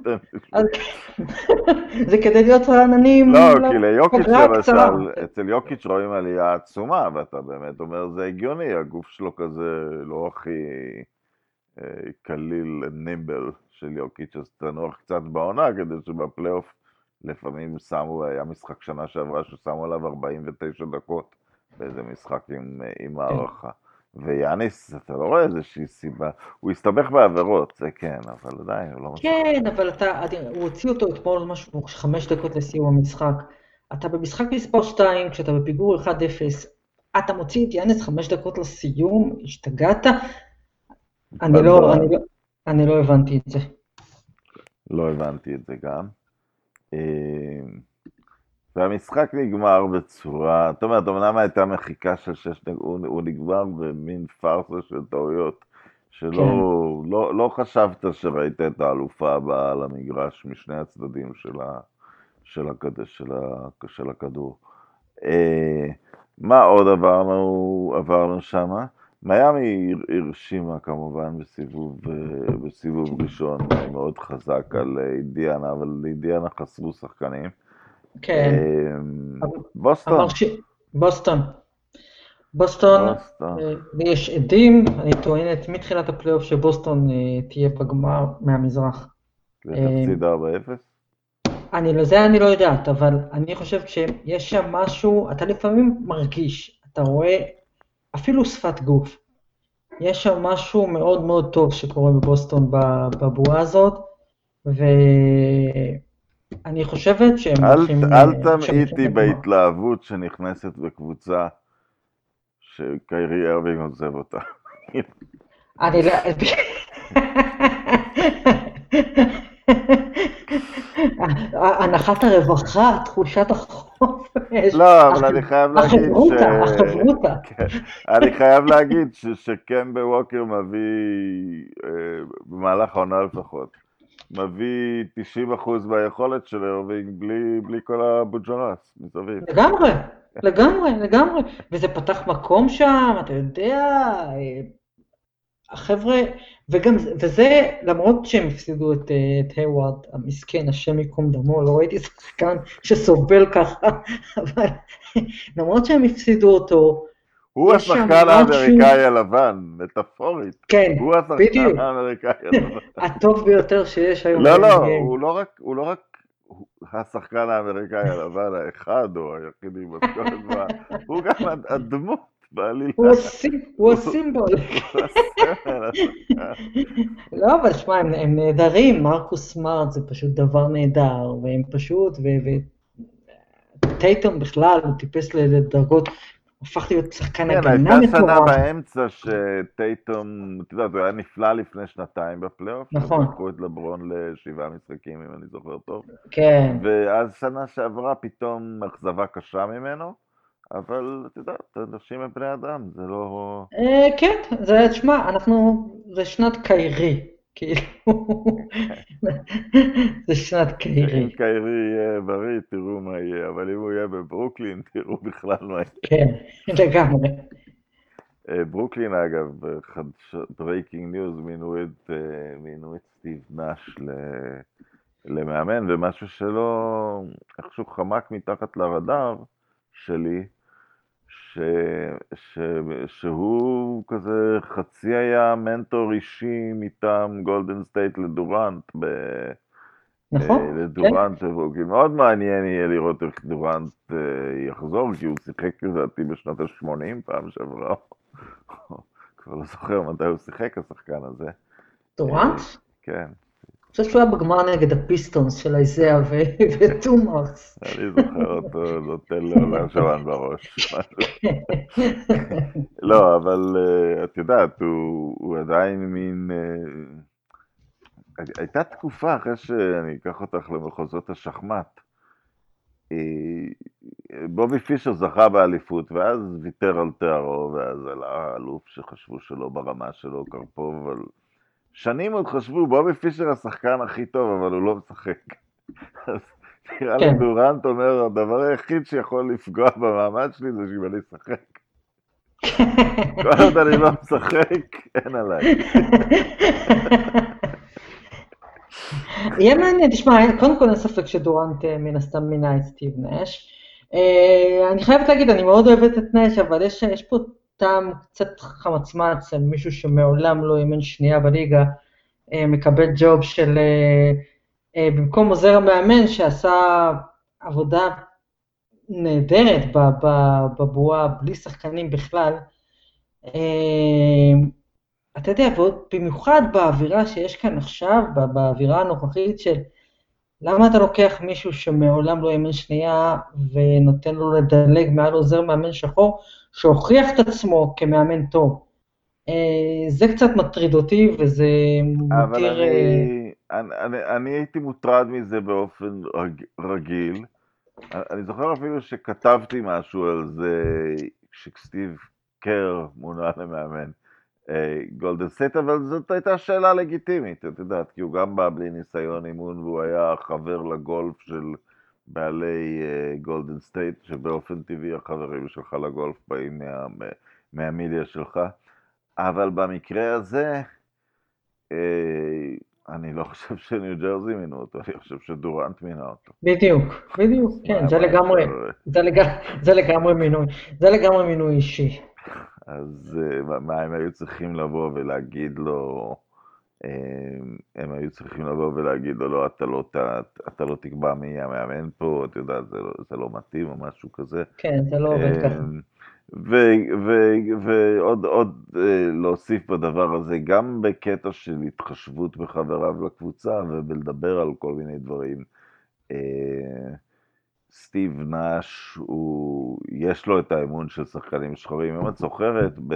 זה כדי להיות רעננים. לא, כי ליוקיץ' למשל, אצל יוקיץ' רואים עלייה עצומה, ואתה באמת אומר, זה הגיוני, הגוף שלו כזה לא הכי אה, קליל, נימבל של יוקיץ', אז תנוח קצת בעונה כדי שבפלייאוף לפעמים שמו, היה משחק שנה שעברה ששמו עליו 49 דקות באיזה משחק עם, עם כן. הערכה. ויאניס, אתה לא רואה איזושהי סיבה, הוא הסתבך בעבירות, זה כן, אבל עדיין הוא לא משחק. כן, אבל אתה, הוא הוציא אותו אתמול משהו, חמש דקות לסיום המשחק. אתה במשחק מספר 2, כשאתה בפיגור 1-0, אתה מוציא את יאניס חמש דקות לסיום, השתגעת? אני לא, אני, לא, אני לא הבנתי את זה. לא הבנתי את זה גם. אמ, והמשחק נגמר בצורה, זאת אומרת, אמנם הייתה מחיקה של שש, הוא, הוא נגמר במין פארסה של טעויות, שלא כן. לא, לא חשבת שראית את האלופה הבאה על המגרש משני הצדדים של, ה, של, הכד, של, ה, של הכדור. אה, מה עוד עברנו, עברנו שמה? מיאמי הרשימה כמובן בסיבוב, אה, בסיבוב ראשון מאוד חזק על אינדיאנה, אבל לאינדיאנה חסרו שחקנים. כן. אה, בוסטון. ש... בוסטון. בוסטון, בוסטון. אה, יש עדים, אני טוענת מתחילת הפלייאוף שבוסטון אה, תהיה בגמר מהמזרח. ותפסיד 4-0? אני לא, זה אני לא יודעת, אבל אני חושבת שיש שם משהו, אתה לפעמים מרגיש, אתה רואה אפילו שפת גוף. יש שם משהו מאוד מאוד טוב שקורה בבוסטון בבועה הזאת, ואני חושבת שהם אל, הולכים... אל שהם תמעיטי. בהתלהבות שנכנסת בקבוצה שקיירי ארווינג עוזב אותה. אני לא... הנחת הרווחה, תחושת החופש. לא, אבל אני חייב להגיד ש... החברותה, החברותה. כן, אני חייב להגיד ש- שקמבה ווקר מביא, אה, במהלך העונה לפחות, מביא 90% מהיכולת של ארווינג בלי, בלי כל הבוג'רס מסביב. לגמרי, לגמרי, לגמרי. וזה פתח מקום שם, אתה יודע, אה, החבר'ה, וגם, וזה למרות שהם הפסידו את, את היווארד המסכן, השם ייקום דמו, לא ראיתי שחקן שסובל ככה, אבל למרות שהם הפסידו אותו, הוא השחקן האמריקאי הלבן, מטאפורית. כן, הוא השחקן האמריקאי הלבן. הטוב ביותר שיש היום. לא, לא. הוא לא רק, הוא לא רק השחקן האמריקאי הלבן האחד או היחיד עם משכורת הוא גם הד- הדמות בעלילה. הוא הסימ- הוא הסימבול. לא, אבל שמע, הם, הם נהדרים, מרקוס סמארט זה פשוט דבר נהדר, והם פשוט, וטייטום בכלל, הוא טיפס לדרגות, הפך להיות שחקן כן, הגנה הייתה שנה מטורף. באמצע שטייטום, את יודעת, הוא היה נפלא לפני שנתיים בפלייאוף. נכון. לקחו את לברון לשבעה משחקים, אם אני זוכר טוב. כן, ואז שנה שעברה פתאום אכזבה קשה ממנו, אבל את יודעת, אנשים הם בני אדם, זה לא... אה, כן, זה, תשמע, אנחנו, זה שנת קיירי, כאילו, זה שנת אם קיירי, קיירי יהיה בריא, תראו מה יהיה, אבל אם הוא יהיה בברוקלין, תראו בכלל מה יהיה. כן, לגמרי. אה, ברוקלין, אגב, breaking news, מינו את, אה, מינו את סטיב נאש ל- למאמן, ומשהו שלא איכשהו חמק מתחת לרדאר שלי, ש, ש, שהוא כזה חצי היה מנטור אישי מטעם גולדן סטייט לדורנט, ב, נכון, אה, לדורנט בברוקלין. מאוד מעניין יהיה לראות איך דורנט אה, יחזור, כי הוא שיחק לדעתי בשנות ה-80 פעם שעברה. כבר לא זוכר מתי הוא שיחק, השחקן הזה. דורנט? כן, אני חושב שהוא היה בגמר נגד הפיסטונס של איזאה וטומאס. אני זוכר אותו נותן לעולם שומן בראש. לא, אבל אה, את יודעת, הוא עדיין מין... אה, הייתה תקופה, אחרי שאני אקח אותך למחוזות השחמט, אה, בובי פישר זכה באליפות, ואז ויתר על תארו, ואז עלה אלוף שחשבו שלא ברמה שלו, קרפוב, אבל שנים עוד חשבו, בובי פישר השחקן הכי טוב, אבל הוא לא משחק. אז נראה לי כן. דורנט אומר, הדבר היחיד שיכול לפגוע במעמד שלי זה שאם אני אשחק. כל עוד אני לא משחק, אין עליי. יהיה מעניין, תשמע, קודם כל אין ספק שדורנט אה, מן הסתם מינה את סטיב נש. אה, אני חייבת להגיד, אני מאוד אוהבת את נש, אבל יש פה טעם קצת חמצמץ על מישהו שמעולם לא אימן שנייה בליגה, אה, מקבל ג'וב של, אה, אה, במקום עוזר המאמן שעשה עבודה נהדרת בבועה, בלי שחקנים בכלל. אתה יודע, ועוד במיוחד באווירה שיש כאן עכשיו, באווירה הנוכחית של למה אתה לוקח מישהו שמעולם לא אימן שנייה ונותן לו לדלג מעל עוזר מאמן שחור, שהוכיח את עצמו כמאמן טוב. אה, זה קצת מטריד אותי וזה אבל מותיר... אה, אני, אני, אני, אני הייתי מוטרד מזה באופן רג, רגיל, אני זוכר אפילו שכתבתי משהו על זה כשסטיב קר מונה למאמן גולדן סטייט, אבל זאת הייתה שאלה לגיטימית, את יודעת, כי הוא גם בא בלי ניסיון אימון והוא היה חבר לגולף של בעלי גולדן סטייט, שבאופן טבעי החברים שלך לגולף באים מה, מהמילייה שלך, אבל במקרה הזה, אני לא חושב שניו ג'רזי מינו אותו, אני חושב שדורנט מינה אותו. בדיוק, בדיוק, כן, זה לגמרי, זה, לג... זה לגמרי מינוי, זה לגמרי מינוי אישי. אז מה הם היו צריכים לבוא ולהגיד לו, הם היו צריכים לבוא ולהגיד לו, לא, אתה לא, אתה, אתה לא תקבע מי יהיה המאמן פה, אתה יודע, זה לא, זה לא מתאים או משהו כזה. כן, זה לא עובד ככה. ועוד עוד להוסיף בדבר הזה, גם בקטע של התחשבות בחבריו לקבוצה ובלדבר על כל מיני דברים. סטיב נאש, הוא, יש לו את האמון של שחקנים שחורים. אם את זוכרת, ב...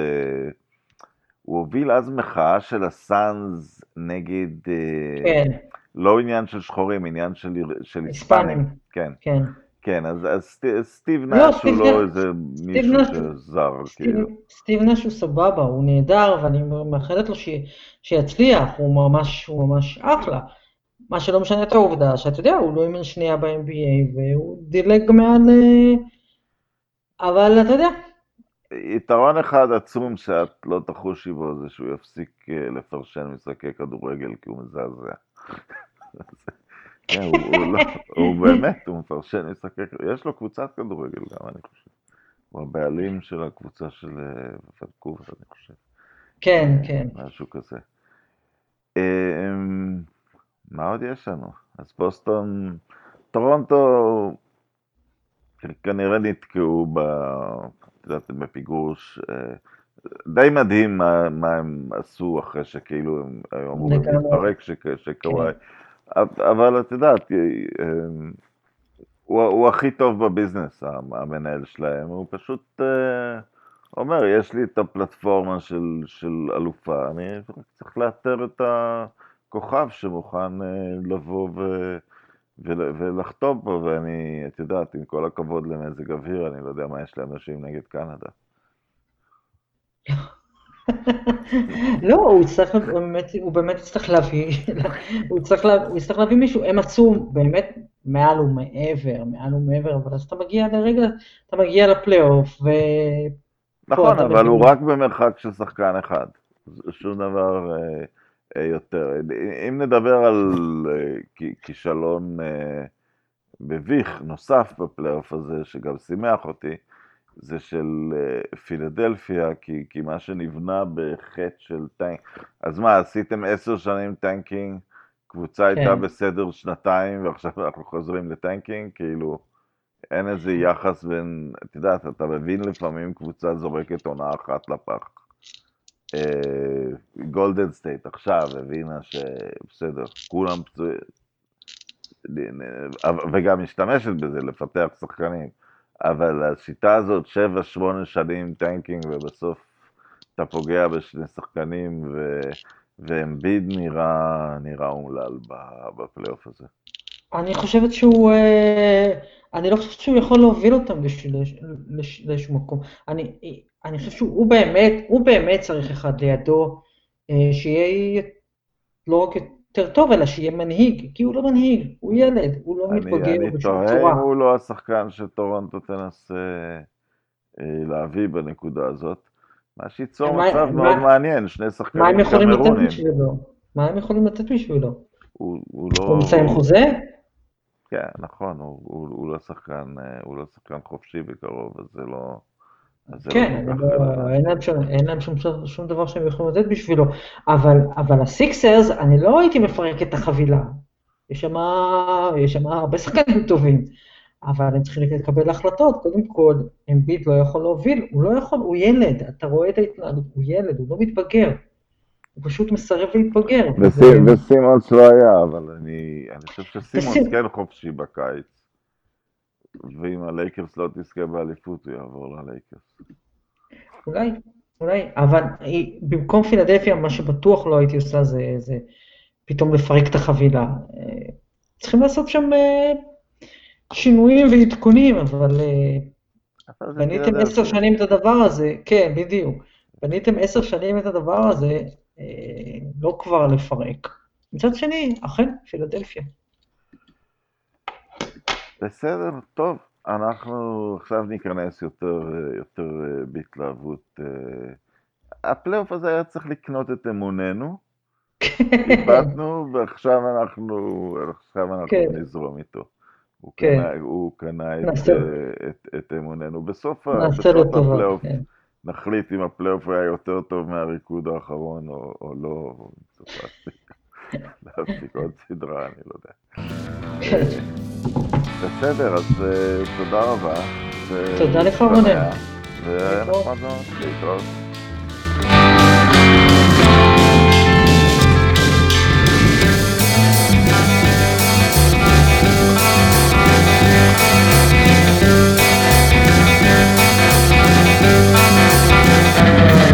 הוא הוביל אז מחאה של הסאנז נגד... כן. לא עניין של שחורים, עניין של, של היספנים. כן. כן. כן, אז, אז סטיב לא, נאש הוא לא איזה מישהו שזר, כאילו. סטיב נאש הוא סבבה, הוא נהדר, ואני מאחלת לו ש, שיצליח, הוא ממש, הוא ממש אחלה. מה שלא משנה את העובדה, שאתה יודע, הוא לא אימן שנייה ב-NBA, והוא דילג מעל... אה, אבל אתה יודע. יתרון אחד עצום שאת לא תחושי בו, זה שהוא יפסיק אה, לפרשן משחקי כדורגל, כי הוא מזעזע. הוא, לא, הוא באמת, הוא מפרשן משחקי, יש לו קבוצת כדורגל גם, אני חושב. הוא הבעלים של הקבוצה של ונקובר, אני חושב. כן, כן. משהו כזה. מה עוד יש לנו? אז בוסטון, טורונטו כנראה נתקעו ב... יודעת, בפיגור די מדהים מה, מה הם עשו אחרי שכאילו הם היו אמורים להתפרק, שקוואי... כן. אבל את יודעת, אה, הוא, הוא הכי טוב בביזנס, המנהל שלהם, הוא פשוט אה, אומר, יש לי את הפלטפורמה של, של אלופה, אני צריך לאתר את הכוכב שמוכן אה, לבוא ו... ולחתום פה, ואני, את יודעת, עם כל הכבוד למזג אוויר, אני לא יודע מה יש לאנשים נגד קנדה. לא, הוא יצטרך, הוא באמת יצטרך להביא, הוא יצטרך, לה, הוא יצטרך להביא מישהו, הם עצום, באמת מעל ומעבר, מעל ומעבר, אבל אז אתה מגיע לרגע, אתה מגיע לפלייאוף, ו... נכון, אבל הוא רק במרחק של שחקן אחד, שום דבר אה, יותר. אם נדבר על אה, כישלון אה, מביך נוסף בפלייאוף הזה, שגם שימח אותי, זה של אה, פילדלפיה, כי, כי מה שנבנה בחטא של טנק, אז מה, עשיתם עשר שנים tanking, קבוצה כן. הייתה בסדר שנתיים, ועכשיו אנחנו חוזרים ל tanking, כאילו, אין איזה יחס בין, את יודעת, אתה מבין לפעמים קבוצה זורקת עונה אחת לפח. גולדן אה, סטייט עכשיו הבינה שבסדר, כולם פצועים, וגם משתמשת בזה, לפתח שחקנים. אבל השיטה הזאת, שבע, שמונה שנים tanking, ובסוף אתה פוגע בשני שחקנים, ו... ואמביד נראה, נראה אומלל בפלייאוף הזה. אני חושבת שהוא, אה, אני לא חושבת שהוא יכול להוביל אותם לאיזשהו מקום. אני, אני חושב שהוא באמת, הוא באמת צריך אחד לידו, אה, שיהיה לא רק יותר טוב, אלא שיהיה מנהיג, כי הוא לא מנהיג, הוא ילד, הוא לא מתבגר בשום צורה. אני תוהה אם הוא לא השחקן שטורונטו תנסה אה, להביא בנקודה הזאת, מה שייצור מצב מאוד מה, מעניין, שני שחקנים קמרונים. מה הם יכולים לתת בשבילו? הוא, הוא לא... הוא מסיים חוזה? כן, נכון, הוא, הוא, הוא, לא שחקן, אה, הוא לא שחקן חופשי בקרוב, אז זה לא... כן, לא לא, אין להם, שום, אין להם שום, שום דבר שהם יכולים לתת בשבילו, אבל, אבל הסיקסרס, אני לא הייתי מפרק את החבילה. יש שם, יש שם הרבה שחקנים טובים, אבל הם צריכים לקבל החלטות. קודם כל, אמביט לא יכול להוביל, הוא לא יכול, הוא ילד, אתה רואה את ההתנהלות, הוא ילד, הוא לא מתבגר. הוא פשוט מסרב להתבגר. וסימונס לא היה, אבל אני, אני חושב שסימונס כן חופשי בקיץ. ואם הלייקרס לא תזכה באליפות, הוא יעבור ללייקרס. אולי, אולי, אבל במקום פילדלפיה, מה שבטוח לא הייתי עושה זה, זה פתאום לפרק את החבילה. צריכים לעשות שם, שינויים ועדכונים, אבל אה, בניתם. עשר שנים את הדבר הזה, כן, בדיוק. בניתם עשר שנים את הדבר הזה, אה, לא כבר לפרק. מצד שני, אכן, פילדלפיה. בסדר, טוב, אנחנו עכשיו ניכנס יותר, יותר אה, בהתלהבות. אה, הפלייאוף הזה היה צריך לקנות את אמוננו, איבדנו, ועכשיו אנחנו, עכשיו אנחנו כן. נזרום איתו. הוא כן. קנה, הוא קנה את, אה, את, את אמוננו. בסוף, בסוף. הפלייאוף כן. נחליט אם הפלייאוף היה יותר טוב מהריקוד האחרון או, או לא, צריך להפסיק, להפסיק עוד סדרה, אני לא יודע. בסדר, אז אה, תודה רבה. תודה לך רונן. להתראות. Thank you. Thank you.